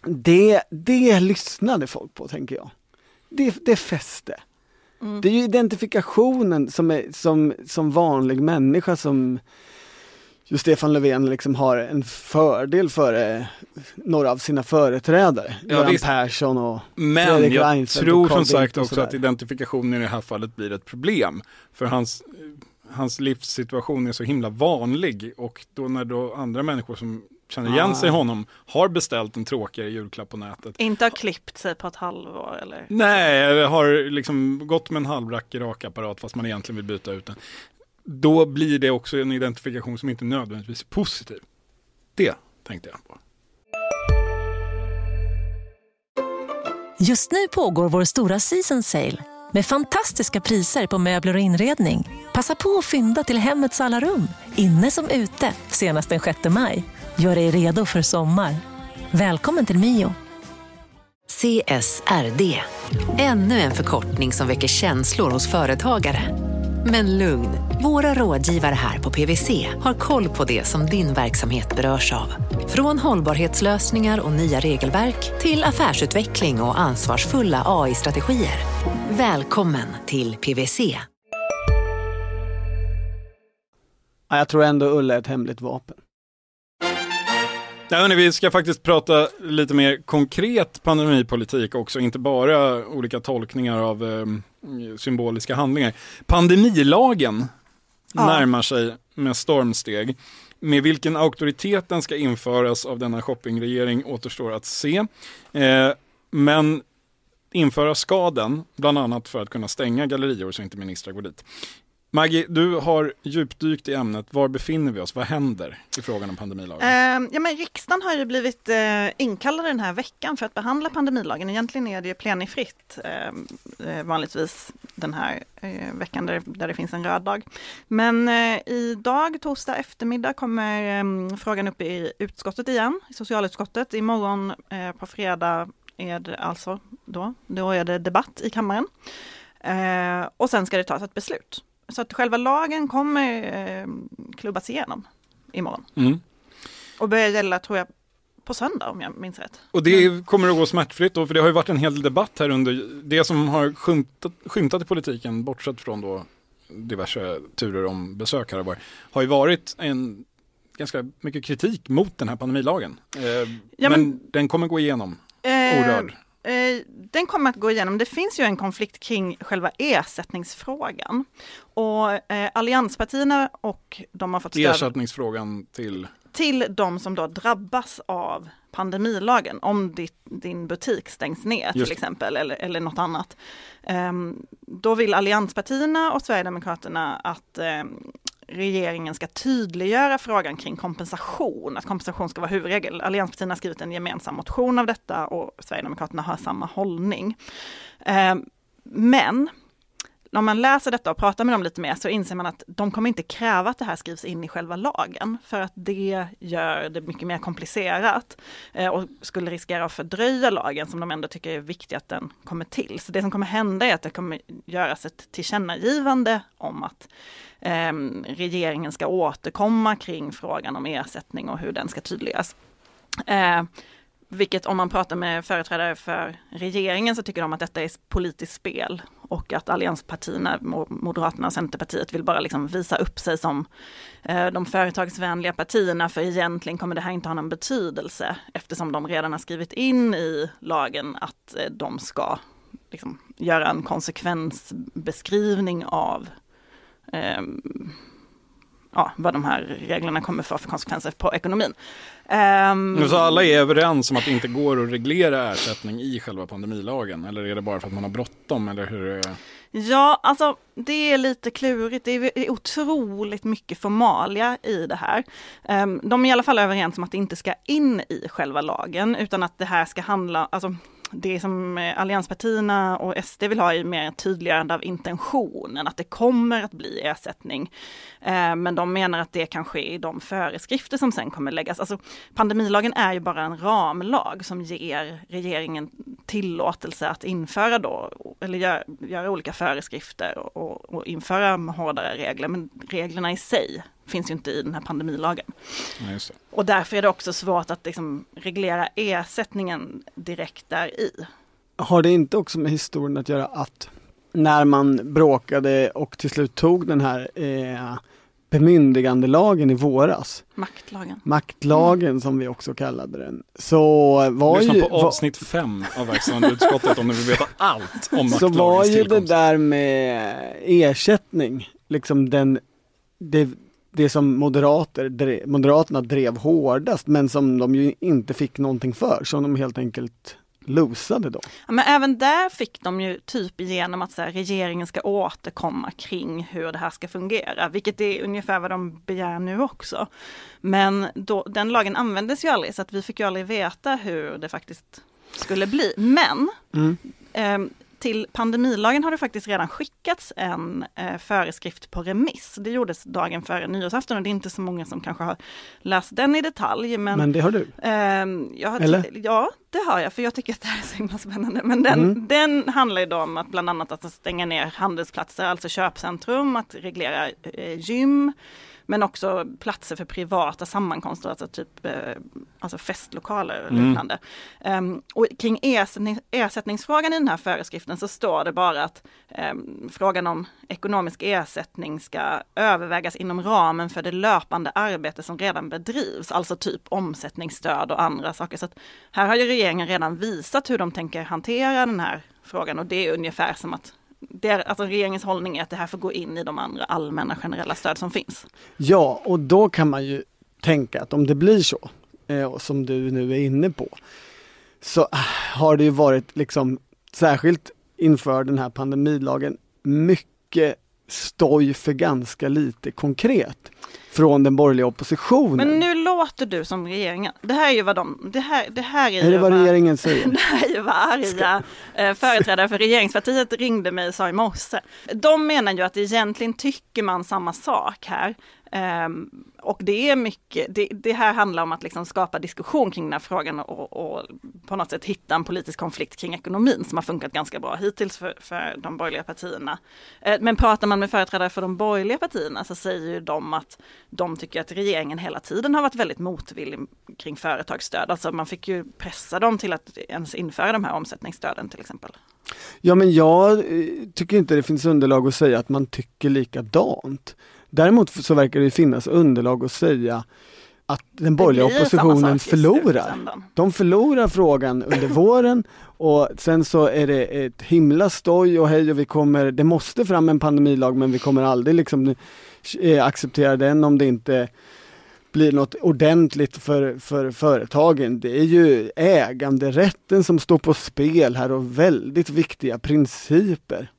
det, det lyssnade folk på tänker jag. Det, det fäste. Mm. Det är ju identifikationen som, är, som, som vanlig människa som just Stefan Löfven liksom har en fördel före några av sina företrädare. Ja, Göran Persson och Men Fredrik jag Reinfeldt tror som sagt också att identifikationen i det här fallet blir ett problem. För hans, hans livssituation är så himla vanlig och då när då andra människor som känner igen ah. sig honom har beställt en tråkigare julklapp på nätet. Inte har klippt sig på ett halvår eller? Nej, har liksom gått med en halvrackig rakapparat fast man egentligen vill byta ut den då blir det också en identifikation som inte nödvändigtvis är positiv. Det tänkte jag på. Just nu pågår vår stora season sale med fantastiska priser på möbler och inredning. Passa på att fynda till hemmets alla rum, inne som ute, senast den 6 maj. Gör dig redo för sommar. Välkommen till Mio. CSRD, ännu en förkortning som väcker känslor hos företagare. Men lugn, våra rådgivare här på PWC har koll på det som din verksamhet berörs av. Från hållbarhetslösningar och nya regelverk till affärsutveckling och ansvarsfulla AI-strategier. Välkommen till PWC. jag tror ändå Ulla är ett hemligt vapen. Ja, hörni, vi ska faktiskt prata lite mer konkret pandemipolitik också, inte bara olika tolkningar av eh, symboliska handlingar. Pandemilagen Ja. närmar sig med stormsteg. Med vilken auktoritet den ska införas av denna shoppingregering återstår att se. Eh, men införa ska den, bland annat för att kunna stänga gallerior så inte ministrar går dit. Maggie, du har djupdykt i ämnet. Var befinner vi oss? Vad händer i frågan om pandemilagen? Eh, ja, men riksdagen har ju blivit eh, inkallad den här veckan för att behandla pandemilagen. Egentligen är det ju plenifritt eh, eh, vanligtvis den här eh, veckan där, där det finns en röd dag. Men eh, idag, torsdag eftermiddag, kommer eh, frågan upp i utskottet igen, i socialutskottet. Imorgon eh, på fredag är det alltså då, då är det debatt i kammaren. Eh, och sen ska det tas ett beslut. Så att själva lagen kommer eh, klubbas igenom imorgon. Mm. Och börjar gälla, tror jag, på söndag om jag minns rätt. Och det kommer att gå smärtfritt då, för det har ju varit en hel debatt här under det som har skymtat, skymtat i politiken, bortsett från då diverse turer om besök här och var, har ju varit en ganska mycket kritik mot den här pandemilagen. Eh, Ja, men, men- den kommer gå igenom Eh, orörd. Eh, den kommer att gå igenom. Det finns ju en konflikt kring själva ersättningsfrågan. Och eh, allianspartierna och de har fått stöd Ersättningsfrågan till, till de som då drabbas av pandemilagen. Om ditt, din butik stängs ner till Just det. exempel eller, eller något annat. Ehm, då vill allianspartierna och Sverigedemokraterna att ehm, regeringen ska tydliggöra frågan kring kompensation, att kompensation ska vara huvudregel. Allianspartierna har skrivit en gemensam motion av detta och Sverigedemokraterna har samma hållning. Eh, men om man läser detta och pratar med dem lite mer så inser man att de kommer inte kräva att det här skrivs in i själva lagen för att det gör det mycket mer komplicerat eh, och skulle riskera att fördröja lagen som de ändå tycker är viktigt att den kommer till. Så det som kommer hända är att det kommer göras ett tillkännagivande om att eh, regeringen ska återkomma kring frågan om ersättning och hur den ska tydliggöras. Eh, vilket om man pratar med företrädare för regeringen så tycker de att detta är politiskt spel och att allianspartierna, Moderaterna och Centerpartiet vill bara liksom visa upp sig som eh, de företagsvänliga partierna för egentligen kommer det här inte ha någon betydelse eftersom de redan har skrivit in i lagen att eh, de ska liksom, göra en konsekvensbeskrivning av eh, ja, vad de här reglerna kommer få för konsekvenser på ekonomin. Ehm, Så alla är överens om att det inte går att reglera ersättning i själva pandemilagen? Eller är det bara för att man har bråttom? Eller hur? Ja, alltså det är lite klurigt. Det är otroligt mycket formalia i det här. Ehm, De är i alla fall överens om att det inte ska in i själva lagen utan att det här ska handla, alltså det som eh, allianspartierna och SD vill ha är mer ett tydliggörande av intentionen, att det kommer att bli ersättning. Eh, men de menar att det kan ske i de föreskrifter som sen kommer läggas. Alltså, pandemilagen är ju bara en ramlag som ger regeringen tillåtelse att införa då, eller gör, göra olika föreskrifter och, och införa hårdare regler. Men reglerna i sig finns ju inte i den här pandemilagen. Ja, just det. Och därför är det också svårt att liksom reglera ersättningen direkt där i. Har det inte också med historien att göra att när man bråkade och till slut tog den här eh, bemyndigandelagen i våras, Maktlagen. maktlagen som vi också kallade den, så var Lyssna ju, på var, avsnitt fem av verkställande utskottet om ni vill veta allt om så var maktlagens ju det tillkomst. där med ersättning, liksom den, det, det som moderater, drev, Moderaterna drev hårdast men som de ju inte fick någonting för, som de helt enkelt losade då. Ja, men även där fick de ju typ igenom att så här, regeringen ska återkomma kring hur det här ska fungera, vilket är ungefär vad de begär nu också. Men då, den lagen användes ju aldrig så att vi fick ju aldrig veta hur det faktiskt skulle bli. Men Mm. eh, till pandemilagen har det faktiskt redan skickats en eh, föreskrift på remiss. Det gjordes dagen före nyårsafton och det är inte så många som kanske har läst den i detalj. Men, Men det har du. Ehm, jag Eller? Ja, det har jag, för jag tycker att det här är så himla spännande. Men den, Mm. den handlar ju då om att bland annat att stänga ner handelsplatser, alltså köpcentrum, att reglera eh, gym, men också platser för privata sammankomster, alltså typ eh, alltså festlokaler och Mm. liknande. Ehm, och kring ersättning, ersättningsfrågan i den här föreskriften så står det bara att ehm, frågan om ekonomisk ersättning ska övervägas inom ramen för det löpande arbete som redan bedrivs, alltså typ omsättningsstöd och andra saker. Så här har ju regeringen redan visat hur de tänker hantera den här frågan och det är ungefär som att det är, alltså regeringens hållning är att det här får gå in i de andra allmänna generella stöd som finns. Ja, och då kan man ju tänka att om det blir så, eh, som du nu är inne på, så ah, har det ju varit liksom särskilt inför den här pandemilagen mycket stoj för ganska lite konkret från den borgerliga oppositionen. Men nu låter du som regeringen. Det här är ju vad de, det här, det här är, är det ju vad regeringen säger? Det här är ju vad arga eh, företrädare för regeringspartiet ringde mig och sa i morse. De menar ju att egentligen tycker man samma sak här. Um, och det är mycket, det, det, här handlar om att liksom skapa diskussion kring den här frågan och, och, på något sätt hitta en politisk konflikt kring ekonomin som har funkat ganska bra hittills för, för de borgerliga partierna. Uh, men pratar man med företrädare för de borgerliga partierna så säger ju de att de tycker att regeringen hela tiden har varit väldigt motvillig kring företagsstöd. Alltså man fick ju pressa dem till att ens införa de här omsättningsstöden till exempel. Ja men jag eh, tycker inte det finns underlag att säga att man tycker likadant. Däremot så verkar det finnas underlag att säga att den borgerliga oppositionen förlorar. De förlorar frågan under våren och sen så är det ett himla stoj och hej och vi kommer, det måste fram en pandemilag men vi kommer aldrig liksom eh, acceptera den om det inte blir något ordentligt för, för företagen. Det är ju äganderätten som står på spel här och väldigt viktiga principer.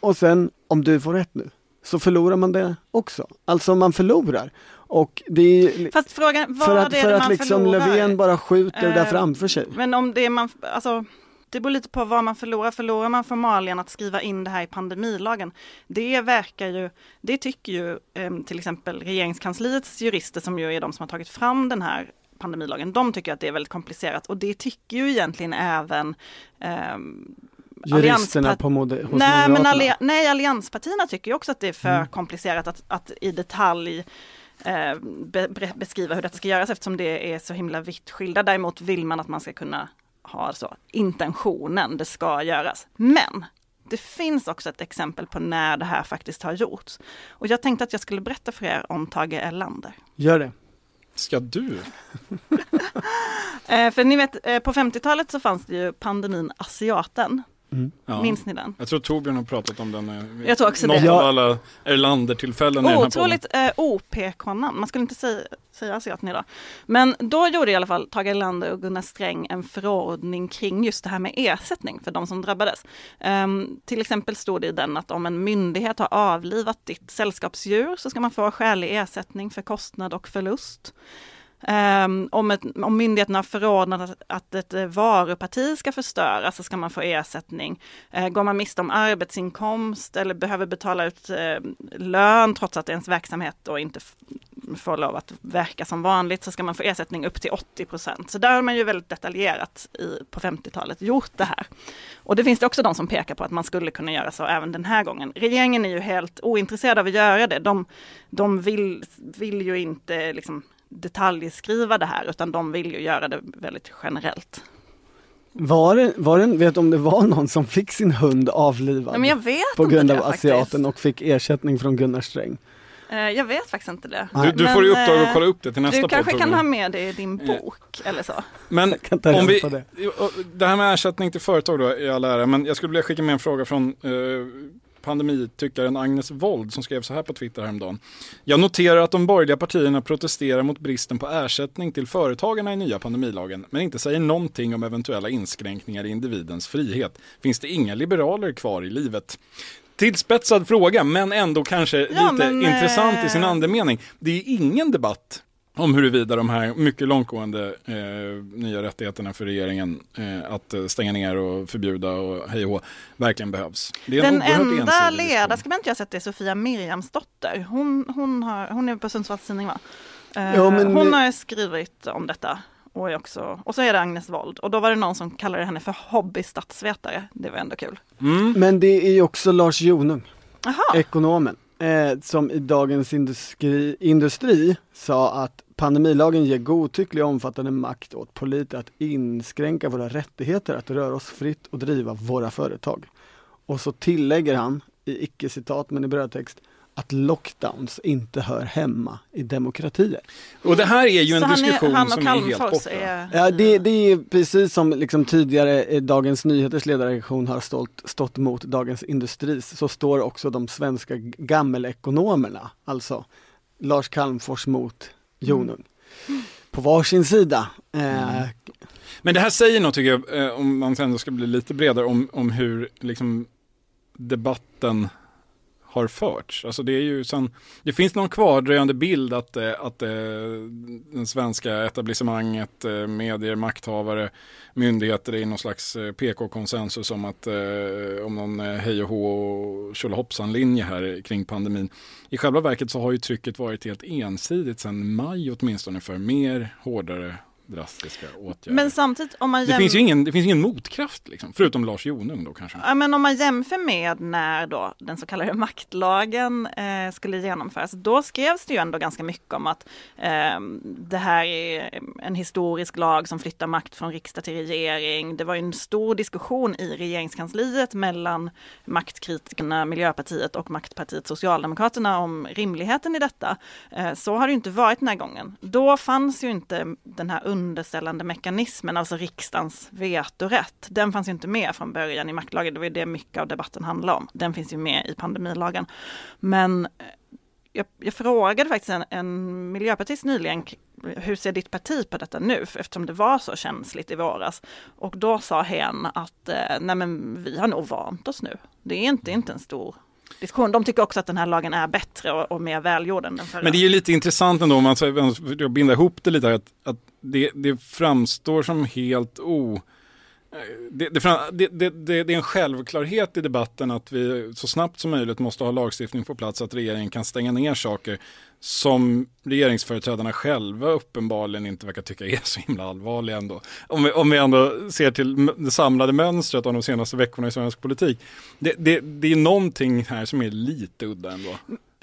Och sen, om du får rätt nu, så förlorar man det också. Alltså man förlorar. Och det är, Fast frågan, vad för att, är för det att man liksom förlorar? Löfven bara skjuter det där Eh, framför sig. Men om det man, alltså det beror lite på vad man förlorar. Förlorar man formalien att skriva in det här i pandemilagen? Det verkar ju, det tycker ju eh, till exempel regeringskansliets jurister som ju är de som har tagit fram den här pandemilagen. De tycker att det är väldigt komplicerat och det tycker ju egentligen även ehm, Juristerna på mode, hos Nej, men Moderaterna. alli- nej, allianspartierna tycker ju också att det är för Mm. komplicerat att, att i detalj eh, be, be, beskriva hur detta ska göras eftersom det är så himla vitt skilda. Däremot vill man att man ska kunna ha så intentionen, det ska göras. Men det finns också ett exempel på när det här faktiskt har gjorts. Och jag tänkte att jag skulle berätta för er om Tage Erlander. Gör det. Ska du? Eh, för ni vet, eh, på 50-talet så fanns det ju pandemin Asiaten. Ja. Minns ni den? Jag tror Torbjörn har pratat om den. eh, Jag tror också något det. av alla Erlander-tillfällen. Otroligt eh, OPK-namn, man skulle inte säga, säga asiaten idag. Men då gjorde i alla fall Tage Erlander och Gunnar Sträng en förordning kring just det här med ersättning för de som drabbades. Ehm, till exempel stod det i den att om en myndighet har avlivat ditt sällskapsdjur så ska man få skälig ersättning för kostnad och förlust. Um, om, ett, om myndigheten har förordnat att, ett eh, varuparti ska förstöras så ska man få ersättning. Uh, går man miste om arbetsinkomst eller behöver betala ut uh, lön trots att ens verksamhet då inte får lov att verka som vanligt så ska man få ersättning upp till 80 procent. Så där har man ju väldigt detaljerat i, på 50-talet gjort det här. Och det finns det också de som pekar på att man skulle kunna göra så även den här gången. Regeringen är ju helt ointresserad av att göra det. De, de vill, vill ju inte liksom detaljskriva det här utan de vill ju göra det väldigt generellt. Var det, var det, vet du om det var någon som fick sin hund avlivad Ja, men jag vet på grund av asiaten och fick ersättning från Gunnar Sträng? Eh, Jag vet faktiskt inte det. Du, du Men, får i uppdrag eh, att kolla upp det till nästa Du kanske kan ha med det i din bok eller så. Men kan ta om vi, på det. det här med ersättning till företag då i all ära, men jag skulle vilja skicka med en fråga från eh, pandemityckaren Agnes Wold som skrev så här på Twitter häromdagen. Jag noterar att de borgerliga partierna protesterar mot bristen på ersättning till företagarna i nya pandemilagen, men inte säger någonting om eventuella inskränkningar i individens frihet. Finns det inga liberaler kvar i livet? Tillspetsad fråga, men ändå kanske Ja, lite men, intressant i eh, sin andemening. Det är ingen debatt om huruvida de här mycket långtgående eh, nya rättigheterna för regeringen eh, att eh, stänga ner och förbjuda och hej och verkligen behövs. Det är en Den oerhört enda ledarskribent jag sett är Sofia Miriamsdotter. Hon, hon, har, hon är på Sundsvalls Tidning va? Eh, Ja, men- hon har skrivit om detta. Och, är också, och så är det Agnes Wold. Och då var det någon som kallade henne för hobbystatsvetare. Det var ändå kul. Mm. Men det är ju också Lars Jonung, Jaha, ekonomen, eh, som i Dagens industri, industri sa att pandemilagen ger godtycklig och omfattande makt åt politiker att inskränka våra rättigheter att röra oss fritt och driva våra företag. Och så tillägger han, i icke-citat men i brödtext, att lockdowns inte hör hemma i demokratier. Och det här är ju en Så han är- diskussion han som är helt borta. är- Ja, det, det är precis som liksom tidigare eh, Dagens Nyheters ledarredaktion har stått, stått mot Dagens Industris, så står också de svenska gammelekonomerna, alltså Lars Calmfors mot Jonung. På varsin sida. Eh, mm. Men det här säger något tycker jag, eh, om man ändå ska bli lite bredare, om, om hur liksom, debatten har förts. Alltså det är ju sen, det finns någon kvardröjande bild att, eh, att eh, den svenska etablissemanget, eh, medier, makthavare, myndigheter är i någon slags PK-konsensus om att om någon hej och hå och tjolahoppsan-linje här kring pandemin. I själva verket så har ju trycket varit helt ensidigt sedan maj åtminstone för mer, hårdare, drastiska åtgärder. Men samtidigt om man det, jäm- finns ju ingen, det finns ingen motkraft liksom, förutom Lars Jonung då kanske. Ja, men om man jämför med när då den så kallade maktlagen eh, skulle genomföras, då skrevs det ju ändå ganska mycket om att eh, det här är en historisk lag som flyttar makt från riksdag till regering. Det var ju en stor diskussion i regeringskansliet mellan maktkritikerna Miljöpartiet och maktpartiet Socialdemokraterna om rimligheten i detta. Eh, så har det inte varit den här gången. Då fanns ju inte den här underställande mekanismen, alltså riksdagens vetorätt. Den fanns ju inte med från början i maktlagen. Det var ju det mycket av debatten handlade om. Den finns ju med i pandemilagen. Men eh, jag, jag frågade faktiskt en, en miljöpartist nyligen, hur ser ditt parti på detta nu? Eftersom det var så känsligt i våras. Och då sa hen att eh, nej men vi har nog vant oss nu. Det är inte, inte en stor diskussion. De tycker också att den här lagen är bättre och, och mer välgjord än den förra. Men det är ju lite intressant ändå om man ska binda ihop det lite här, att, att det, det framstår som helt o... Det, det, det, det, det, det är en självklarhet i debatten att vi så snabbt som möjligt måste ha lagstiftning på plats så att regeringen kan stänga ner saker som regeringsföreträdarna själva uppenbarligen inte verkar tycka är så himla allvarliga ändå. Om vi, om vi ändå ser till det samlade mönstret av de senaste veckorna i svensk politik. Det, det, det är någonting här som är lite udda ändå.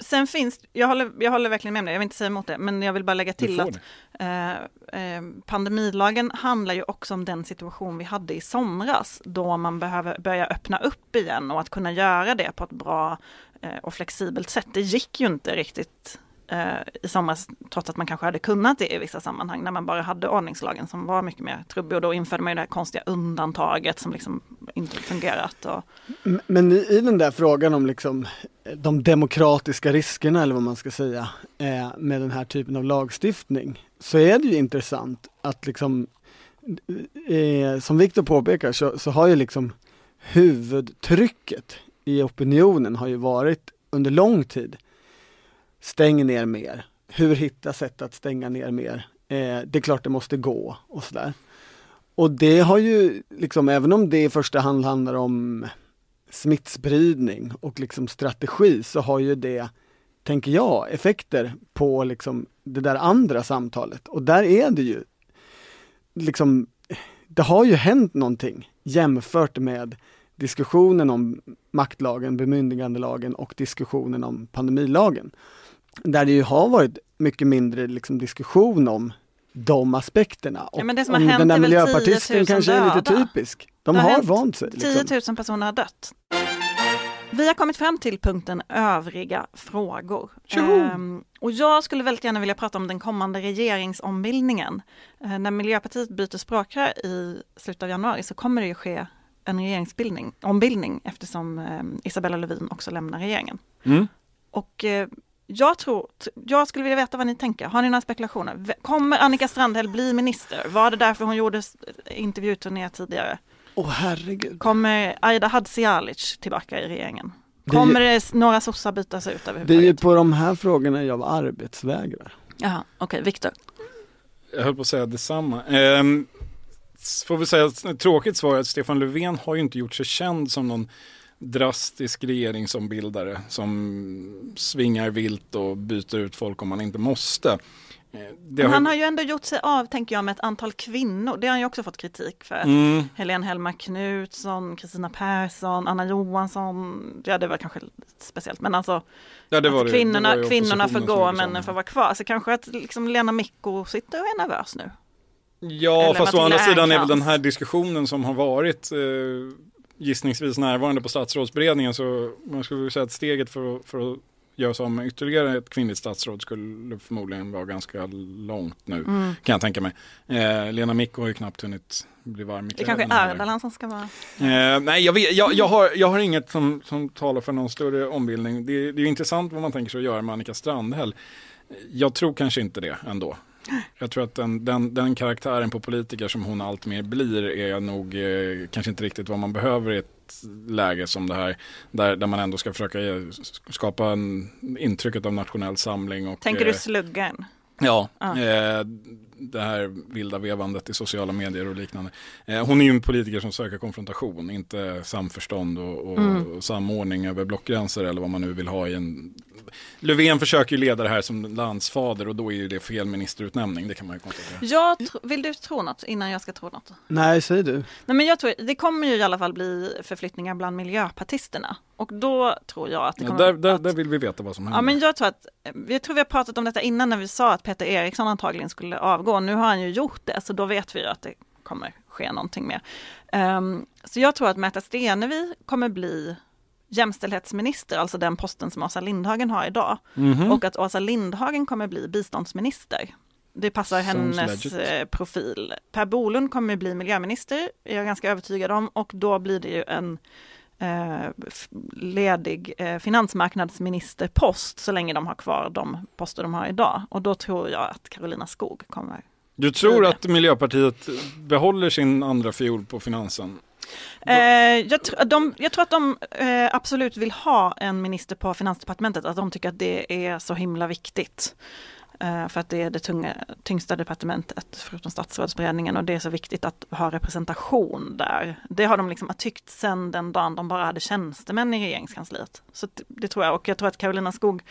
Sen finns, jag håller, jag håller verkligen med om det, jag vill inte säga emot det, men jag vill bara lägga till att eh, eh, pandemilagen handlar ju också om den situation vi hade i somras, då man behöver börja öppna upp igen och att kunna göra det på ett bra eh, och flexibelt sätt. Det gick ju inte riktigt eh, i somras, trots att man kanske hade kunnat det i vissa sammanhang, när man bara hade ordningslagen som var mycket mer trubbig och då införde man ju det här konstiga undantaget som liksom inte fungerat. Och, Men i, i den där frågan om liksom eh, de demokratiska riskerna eller vad man ska säga eh, med den här typen av lagstiftning så är det ju intressant att liksom eh, som Viktor påpekar så, så har ju liksom huvudtrycket i opinionen har ju varit under lång tid stäng ner mer. Hur hitta sätt att stänga ner mer? Eh, det är klart det måste gå och sådär. Och det har ju liksom, även om det i första hand handlar om smittspridning och liksom strategi så har ju det, tänker jag, effekter på liksom det där andra samtalet. Och där är det ju liksom, det har ju hänt någonting jämfört med diskussionen om maktlagen, bemyndigandelagen och diskussionen om pandemilagen. Där det ju har varit mycket mindre liksom diskussion om de aspekterna. Och men det som har om hänt den där är väl 10 000 miljöpartisten kanske är lite döda. typisk. De Det har har, vant sig. 10 Liksom. 000 personer har dött. Vi har kommit fram till punkten övriga frågor. Ehm, och jag skulle väldigt gärna vilja prata om den kommande regeringsombildningen. Eh, när Miljöpartiet byter språkrör i slutet av januari så kommer det ju ske en regeringsbildning, ombildning eftersom eh, Isabella Lövin också lämnar regeringen. Mm. Och eh, jag tror, jag skulle vilja veta vad ni tänker. Har ni några spekulationer? Kommer Annika Strandhäll bli minister? Var det därför hon gjorde intervjuturné tidigare? Åh herregud. Kommer Aida Hadzialic tillbaka i regeringen? Det Kommer det s- några sossar bytas ut Det är ju överhuvudtaget? på de här frågorna jag arbetsvägrar. Jaha, okej, Viktor. Jag höll på att säga detsamma. Ehm, får vi säga att ett tråkigt svar är att Stefan Löfven har ju inte gjort sig känd som någon drastisk regeringsombildare som svingar vilt och byter ut folk om man inte måste. Eh, Men han har ju ändå gjort sig av, tänker jag, med ett antal kvinnor. Det har han ju också fått kritik för. Mm, Helene Hellmark Knutsson, Kristina Persson, Anna Johansson. Ja, det var kanske lite speciellt, men alltså ja, det var det, kvinnorna, det var kvinnorna får gå, männen får vara kvar. Så kanske att liksom Lena Micko sitter och är nervös nu. Ja, Eller fast å andra sidan är väl den här diskussionen som har varit eh, gissningsvis närvarande på statsrådsberedningen så man skulle säga att steget för att, för att göra sig av med ytterligare ett kvinnligt statsråd skulle förmodligen vara ganska långt nu, Mm. kan jag tänka mig. Eh, Lena Micko har ju knappt hunnit bli varm i Det kanske är. Ardalan som ska vara... Eh, nej, jag, vet, jag, jag, har, jag har inget som, som talar för någon större ombildning. Det, det är intressant vad man tänker sig att göra med Annika Strandhäll. Jag tror kanske inte det ändå. Jag tror att den, den, den karaktären på politiker som hon allt mer blir är nog eh, kanske inte riktigt vad man behöver i ett läge som det här. Där, där man ändå ska försöka eh, skapa en, intrycket av nationell samling. Och, Tänker eh, du sluggen? Ja, Ja. Eh, det här vilda vevandet i sociala medier och liknande. Eh, hon är ju en politiker som söker konfrontation, inte samförstånd och, och Mm. samordning över blockgränser eller vad man nu vill ha i en... Löfven försöker ju leda det här som landsfader och då är ju det fel ministerutnämning, det kan man ju konstatera. Jag vill du tro något innan jag ska tro något? Nej, säg du. Nej, men jag tror, det kommer ju i alla fall bli förflyttningar bland miljöpartisterna. Och då tror jag att det Ja, kommer... där, där, att, där vill vi veta vad som Ja, händer. men jag tror att, jag tror vi har pratat om detta innan när vi sa att Peter Eriksson antagligen skulle avgå. Nu har han ju gjort det, så då vet vi ju att det kommer ske någonting mer. Ehm, så jag tror att Märta Stenevi kommer bli jämställdhetsminister, alltså den posten som Åsa Lindhagen har idag. Mhm. Och att Åsa Lindhagen kommer bli biståndsminister. Det passar Sounds hennes legit. eh, profil. Per Bolund kommer bli miljöminister, är jag ganska övertygad om, och då blir det ju en eh, ledig eh, finansmarknadsministerpost så länge de har kvar de poster de har idag. Och då tror jag att Carolina Skog kommer. Du tror att Miljöpartiet behåller sin andra fiol på finansen? Eh, jag, tr- de, jag tror att de eh, absolut vill ha en minister på Finansdepartementet, att de tycker att det är så himla viktigt. Eh, för att det är det tunga, tyngsta departementet förutom statsrådsberedningen och det är så viktigt att ha representation där. Det har de liksom tyckt sedan den dagen de bara hade tjänstemän i regeringskansliet. Så det tror jag och jag tror att Karolina Skog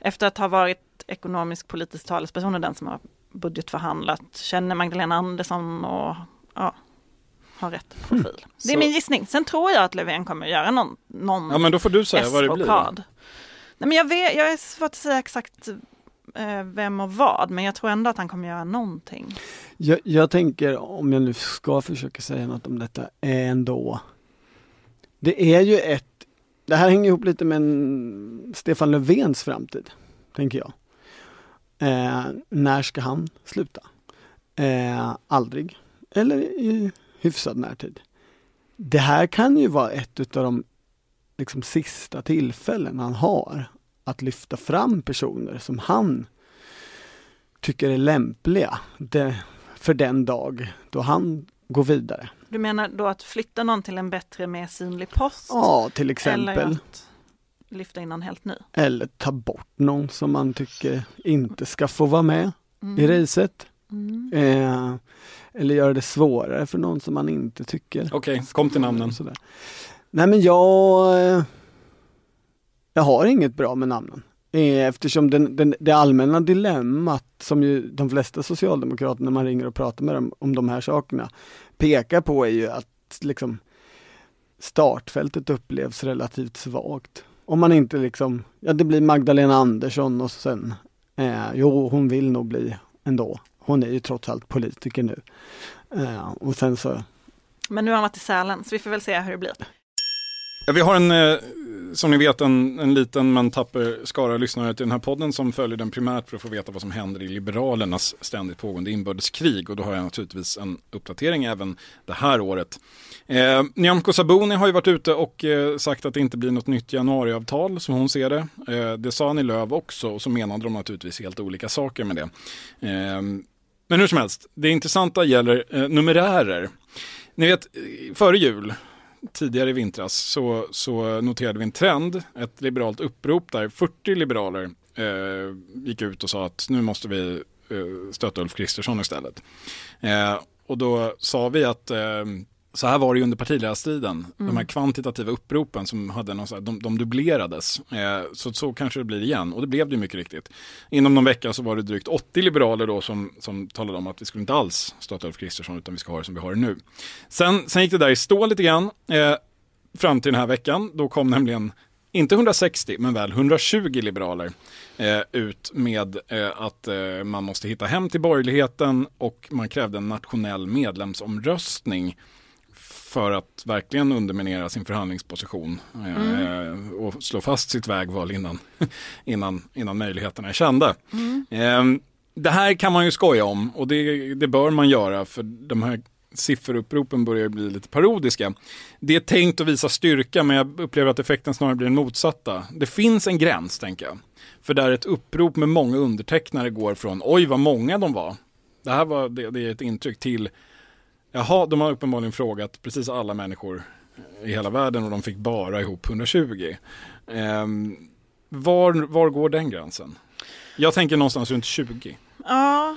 efter att ha varit ekonomisk politisk talesperson och den som har budgetförhandlat känner Magdalena Andersson och ja, har rätt profil. Det är Så- min gissning. Sen tror jag att Löfven kommer göra någon, någon Ja men då får du säga vad det blir. då. Nej, men jag, vet, jag är svårt att säga exakt eh, vem och vad, men jag tror ändå att han kommer göra någonting. Jag, jag tänker, om jag nu ska försöka säga något om detta, är ändå Det är ju ett Det här hänger ihop lite med en Stefan Löfvens framtid, tänker jag. Eh, när ska han sluta? Eh, aldrig. Eller i hyfsad närtid. Det här kan ju vara ett utav de liksom, sista tillfällen han har att lyfta fram personer som han tycker är lämpliga det, för den dag då han går vidare. Du menar då att flytta någon till en bättre, mer synlig post? Ja, till eller exempel. att lyfta in någon helt ny? Eller ta bort någon som man tycker inte ska få vara med i racet. Mm. Eh, eller göra det svårare för någon som man inte tycker. Okej, kom till namnen. Sådär. Nej men jag eh, Jag har inget bra med namnen. Eh, Eftersom den, den, det allmänna dilemmat som ju de flesta socialdemokrater när man ringer och pratar med dem om de här sakerna pekar på är ju att liksom startfältet upplevs relativt svagt. Om man inte liksom, ja det blir Magdalena Andersson och sen, eh, jo hon vill nog bli ändå. Hon är ju trots allt politiker nu. Eh, och sen så Men nu har han varit i Sälen, så vi får väl se hur det blir. Ja, vi har en, eh, som ni vet, en, en liten men tapper skara lyssnare till den här podden som följer den primärt för att få veta vad som händer i Liberalernas ständigt pågående inbördeskrig. Och då har jag naturligtvis en uppdatering även det här året. Eh, Nyamko Sabuni har ju varit ute och eh, sagt att det inte blir något nytt januariavtal som hon ser det. Eh, det sa Annie Lööf också och så menade de naturligtvis helt olika saker med det. Men hur som helst, det intressanta gäller eh, numerärer. Ni vet, före jul tidigare i vintras så, så noterade vi en trend, ett liberalt upprop där 40 liberaler eh, gick ut och sa att nu måste vi eh, stötta Ulf Kristersson istället. Eh, och då sa vi att eh, så här var det ju under partiledarstriden. De här kvantitativa uppropen som hade någon, så här- de, de dubblerades. Eh, så, så kanske det blir igen. Och det blev det ju mycket riktigt. Inom någon vecka så var det drygt 80 liberaler då som, som talade om att vi skulle inte alls stötta Ulf Kristersson utan vi ska ha det som vi har det nu. Sen, sen gick det där i stå lite grann. Eh, fram till den här veckan. Då kom nämligen inte 160 men väl 120 liberaler eh, ut med eh, att eh, man måste hitta hem till borgerligheten och man krävde en nationell medlemsomröstning för att verkligen underminera sin förhandlingsposition eh, mm. och slå fast sitt vägval innan, innan, innan möjligheterna är kända. Mm. Eh, det här kan man ju skoja om och det, det bör man göra för de här sifferuppropen börjar bli lite parodiska. Det är tänkt att visa styrka men jag upplever att effekten snarare blir den motsatta. Det finns en gräns tänker jag. För där ett upprop med många undertecknare går från oj vad många de var. Det här var det, det är ett intryck till jaha de har uppenbarligen frågat precis alla människor i hela världen och de fick bara ihop 120. Eh, var, var går den gränsen? Jag tänker någonstans runt 20. Ja,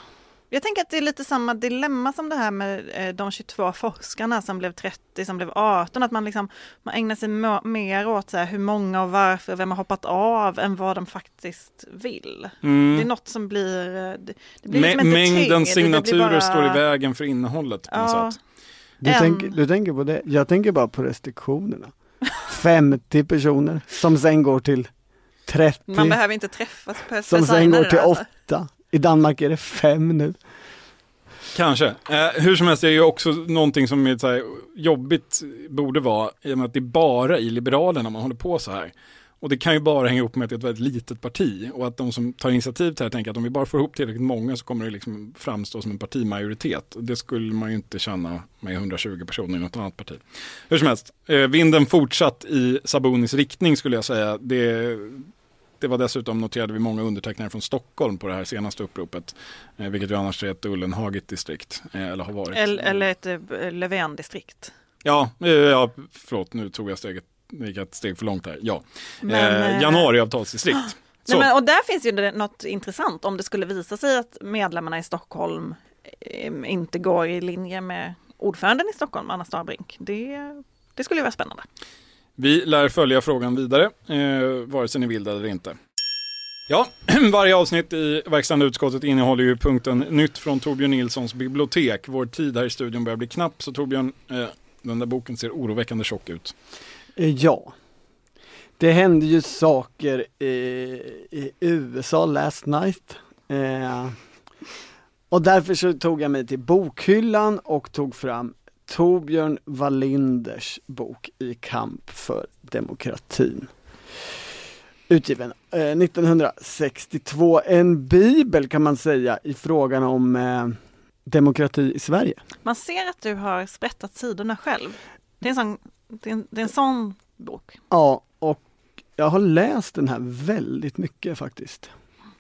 jag tänker att det är lite samma dilemma som det här med eh, de 22 forskarna som blev 30, som blev 18, att man liksom man ägnar sig mer åt så här, hur många och varför, vem har hoppat av än vad de faktiskt vill. Mm. Det är något som blir, eh, det, det blir liksom Mängden signaturer bara... står i vägen för innehållet på ja. något sätt. Du, en... tänker, du tänker på det, jag tänker bara på restriktionerna. 50 personer som sen går till 30. Man behöver inte träffas på Som sen går till 8. I Danmark är det fem nu. Kanske. Eh, hur som helst, det är ju också någonting som är så här, jobbigt borde vara, i och med att det är bara i Liberalerna man håller på så här. Och det kan ju bara hänga ihop med att det är ett väldigt litet parti och att de som tar initiativ till det här tänker att om vi bara får ihop tillräckligt många så kommer det liksom framstå som en partimajoritet. Det skulle man ju inte känna med 120 personer i något annat parti. Hur som helst, eh, vinden fortsatt i Sabonis riktning skulle jag säga. Det, det var dessutom, noterade vi, många undertecknare från Stockholm på det här senaste uppropet. Eh, vilket ju annars är ett Ullenhagigt distrikt, eh, eller har varit. Eller, ett eh, Löfven-distrikt. Ja, ja, förlåt, nu tog jag steget, gick ett steg för långt här. Ja, men, eh, januariavtalsdistrikt. Nej, men, och där finns ju något intressant om det skulle visa sig att medlemmarna i Stockholm inte går i linje med ordföranden i Stockholm, Anna Starbrink. Det, det skulle vara spännande. Vi lär följa frågan vidare, eh, vare sig ni vill det eller inte. Ja, varje avsnitt i verkställande utskottet innehåller ju punkten Nytt från Torbjörn Nilssons bibliotek. Vår tid här i studion börjar bli knapp, så Torbjörn, eh, den där boken ser oroväckande tjock ut. Eh, ja. Det hände ju saker i, i USA last night. Eh, och därför så tog jag mig till bokhyllan och tog fram Torbjörn Wallinders bok I kamp för demokratin. Utgiven eh, 1962, en bibel kan man säga i frågan om eh, demokrati i Sverige. Man ser att du har sprättat sidorna själv. Det är en sån, det är en, det är en sån bok. Ja, och jag har läst den här väldigt mycket faktiskt.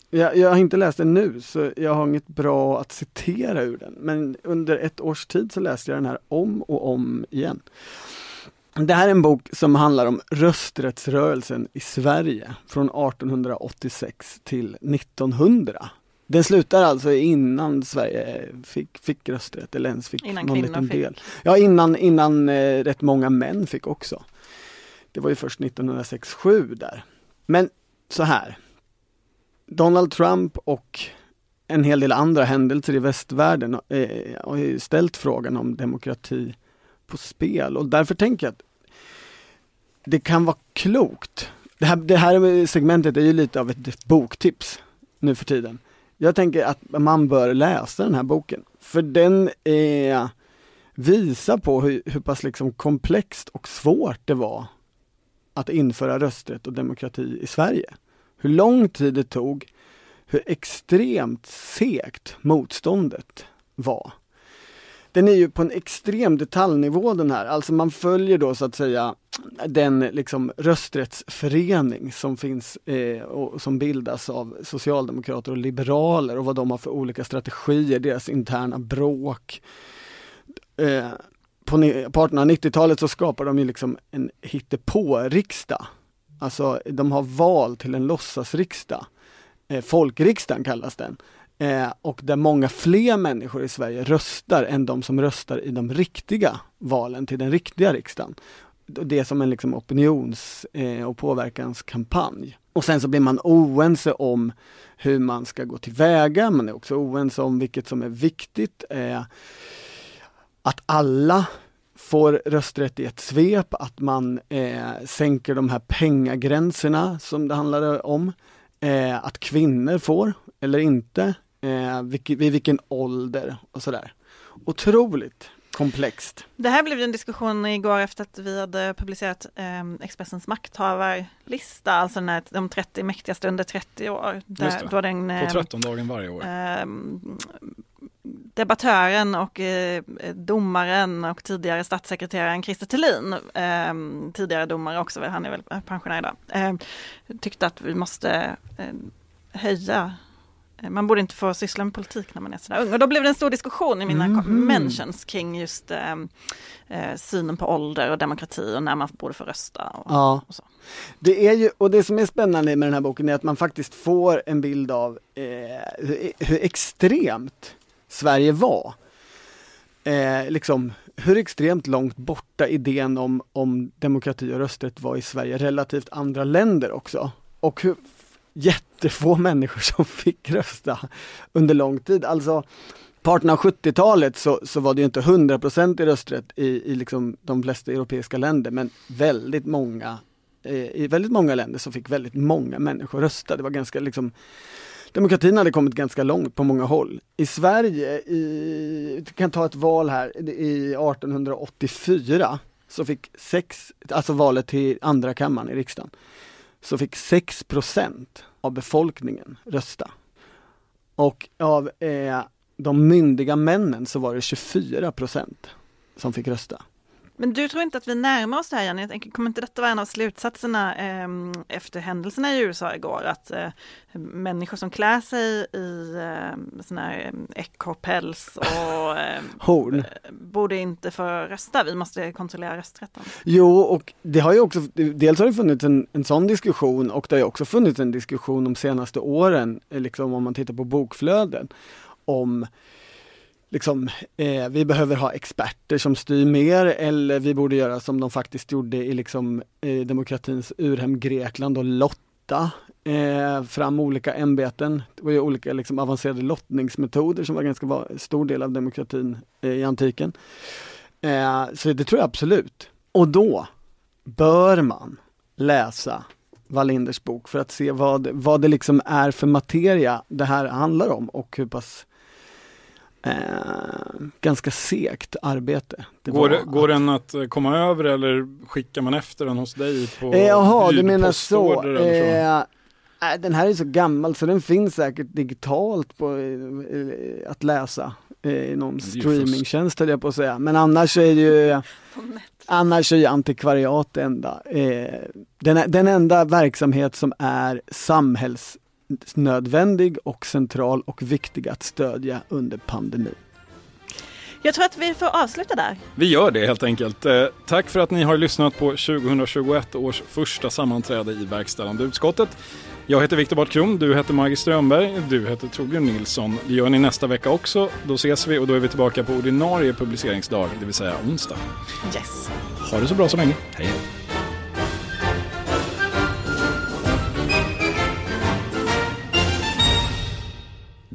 Jag, jag, har inte läst den nu så jag har inget bra att citera ur den. Men under ett års tid så läste jag den här om och om igen. Det här är en bok som handlar om rösträttsrörelsen i Sverige från 1886 till 1900. Den slutar alltså innan Sverige fick, fick rösträtt eller ens fick innan någon liten del. Fick. Ja innan, innan eh, rätt många män fick också. Det var ju först 1906-7 där. Men så här, Donald Trump och en hel del andra händelser i västvärlden eh, har ställt frågan om demokrati på spel och därför tänker jag att det kan vara klokt. Det här, det här segmentet är ju lite av ett boktips nu för tiden. Jag tänker att man bör läsa den här boken, för den eh, visar på hur, hur pass liksom komplext och svårt det var att införa rösträtt och demokrati i Sverige hur lång tid det tog, hur extremt segt motståndet var. Den är ju på en extrem detaljnivå den här, alltså man följer då så att säga den liksom rösträttsförening som finns eh, och som bildas av socialdemokrater och liberaler och vad de har för olika strategier, deras interna bråk. Eh, på, på 1890-talet så skapar de ju liksom en hittepå-riksdag Alltså de har val till en låtsasriksdag. Eh, folkriksdagen kallas den. Eh, och där många fler människor i Sverige röstar än de som röstar i de riktiga valen till den riktiga riksdagen. Det är som en liksom opinions eh, och påverkanskampanj. Och sen så blir man oense om hur man ska gå tillväga, man är också oense om vilket som är viktigt. Eh, att alla får rösträtt i ett svep, att man eh, sänker de här pengagränserna som det handlade om. Eh, att kvinnor får, eller inte, eh, vilk, vid vilken ålder och sådär. Otroligt komplext. Det här blev ju en diskussion igår efter att vi hade publicerat eh, Expressens makthavarlista, alltså den här, de 30 mäktigaste under 30 år. Där, Just det. då den, På eh, 13 dagen varje år. eh, debattören och eh, domaren och tidigare statssekreteraren Christer Thelin, eh, tidigare domare också, han är väl pensionär idag, eh, tyckte att vi måste eh, höja eh, man borde inte få syssla med politik när man är sådär ung. Och då blev det en stor diskussion i mina Mhm. mentions kring just eh, eh, synen på ålder och demokrati och när man borde få rösta. Och, Ja. och så. Det är ju, och det som är spännande med den här boken är att man faktiskt får en bild av eh, hur, hur extremt Sverige var. Eh, liksom, hur extremt långt borta idén om, om demokrati och rösträtt var i Sverige relativt andra länder också. Och hur jättefå människor som fick rösta under lång tid. Alltså på 1870-talet så, så var det ju inte 100% i rösträtt i, i liksom de flesta europeiska länder men väldigt många eh, i väldigt många länder så fick väldigt många människor rösta. Det var ganska liksom Demokratin hade kommit ganska långt på många håll. I Sverige, i, vi kan ta ett val här, i 1884 så fick sex, alltså valet till andra kammaren i riksdagen, så fick 6% av befolkningen rösta. Och av eh, de myndiga männen så var det 24% som fick rösta. Men du tror inte att vi närmar oss det här Jenny? Jag tänker, kommer inte detta vara en av slutsatserna eh, efter händelserna i USA igår? Att eh, människor som klär sig i eh, sån här eh, ekorrpäls och eh, Horn. borde inte få rösta. Vi måste kontrollera rösträtten. Jo, och det har ju också, dels har det funnits en, en sån diskussion och det har ju också funnits en diskussion de senaste åren, eh, liksom om man tittar på bokflöden, om liksom, eh, vi behöver ha experter som styr mer eller vi borde göra som de faktiskt gjorde i liksom, eh, demokratins urhem Grekland och lotta eh, fram olika ämbeten. Det var ju olika liksom, avancerade lottningsmetoder som var ganska va- stor del av demokratin eh, i antiken. Eh, så det tror jag absolut. Och då bör man läsa Wallinders bok för att se vad, vad det liksom är för materia det här handlar om och hur pass eh, ganska segt arbete det Går, det- går den att komma över eller skickar man efter den hos dig på Eh, Jaha, du menar så. Eh, den här är så gammal så den finns säkert digitalt på eh, att läsa eh, i någon streamingtjänst höll jag på att säga. Men annars är ju Annars är ju antikvariat det enda, eh, den, den enda verksamhet som är samhällsnödvändig och central och viktig att stödja under pandemin. Jag tror att vi får avsluta där. Vi gör det helt enkelt. Eh, tack för att ni har lyssnat på 2021 års första sammanträde i verkställande utskottet. Jag heter Viktor Bart Kron, du heter Margit Strömberg, du heter Torbjörn Nilsson. Det gör ni nästa vecka också. Då ses vi och då är vi tillbaka på ordinarie publiceringsdag, det vill säga onsdag. Yes. Ha det så bra så länge. Hej hej.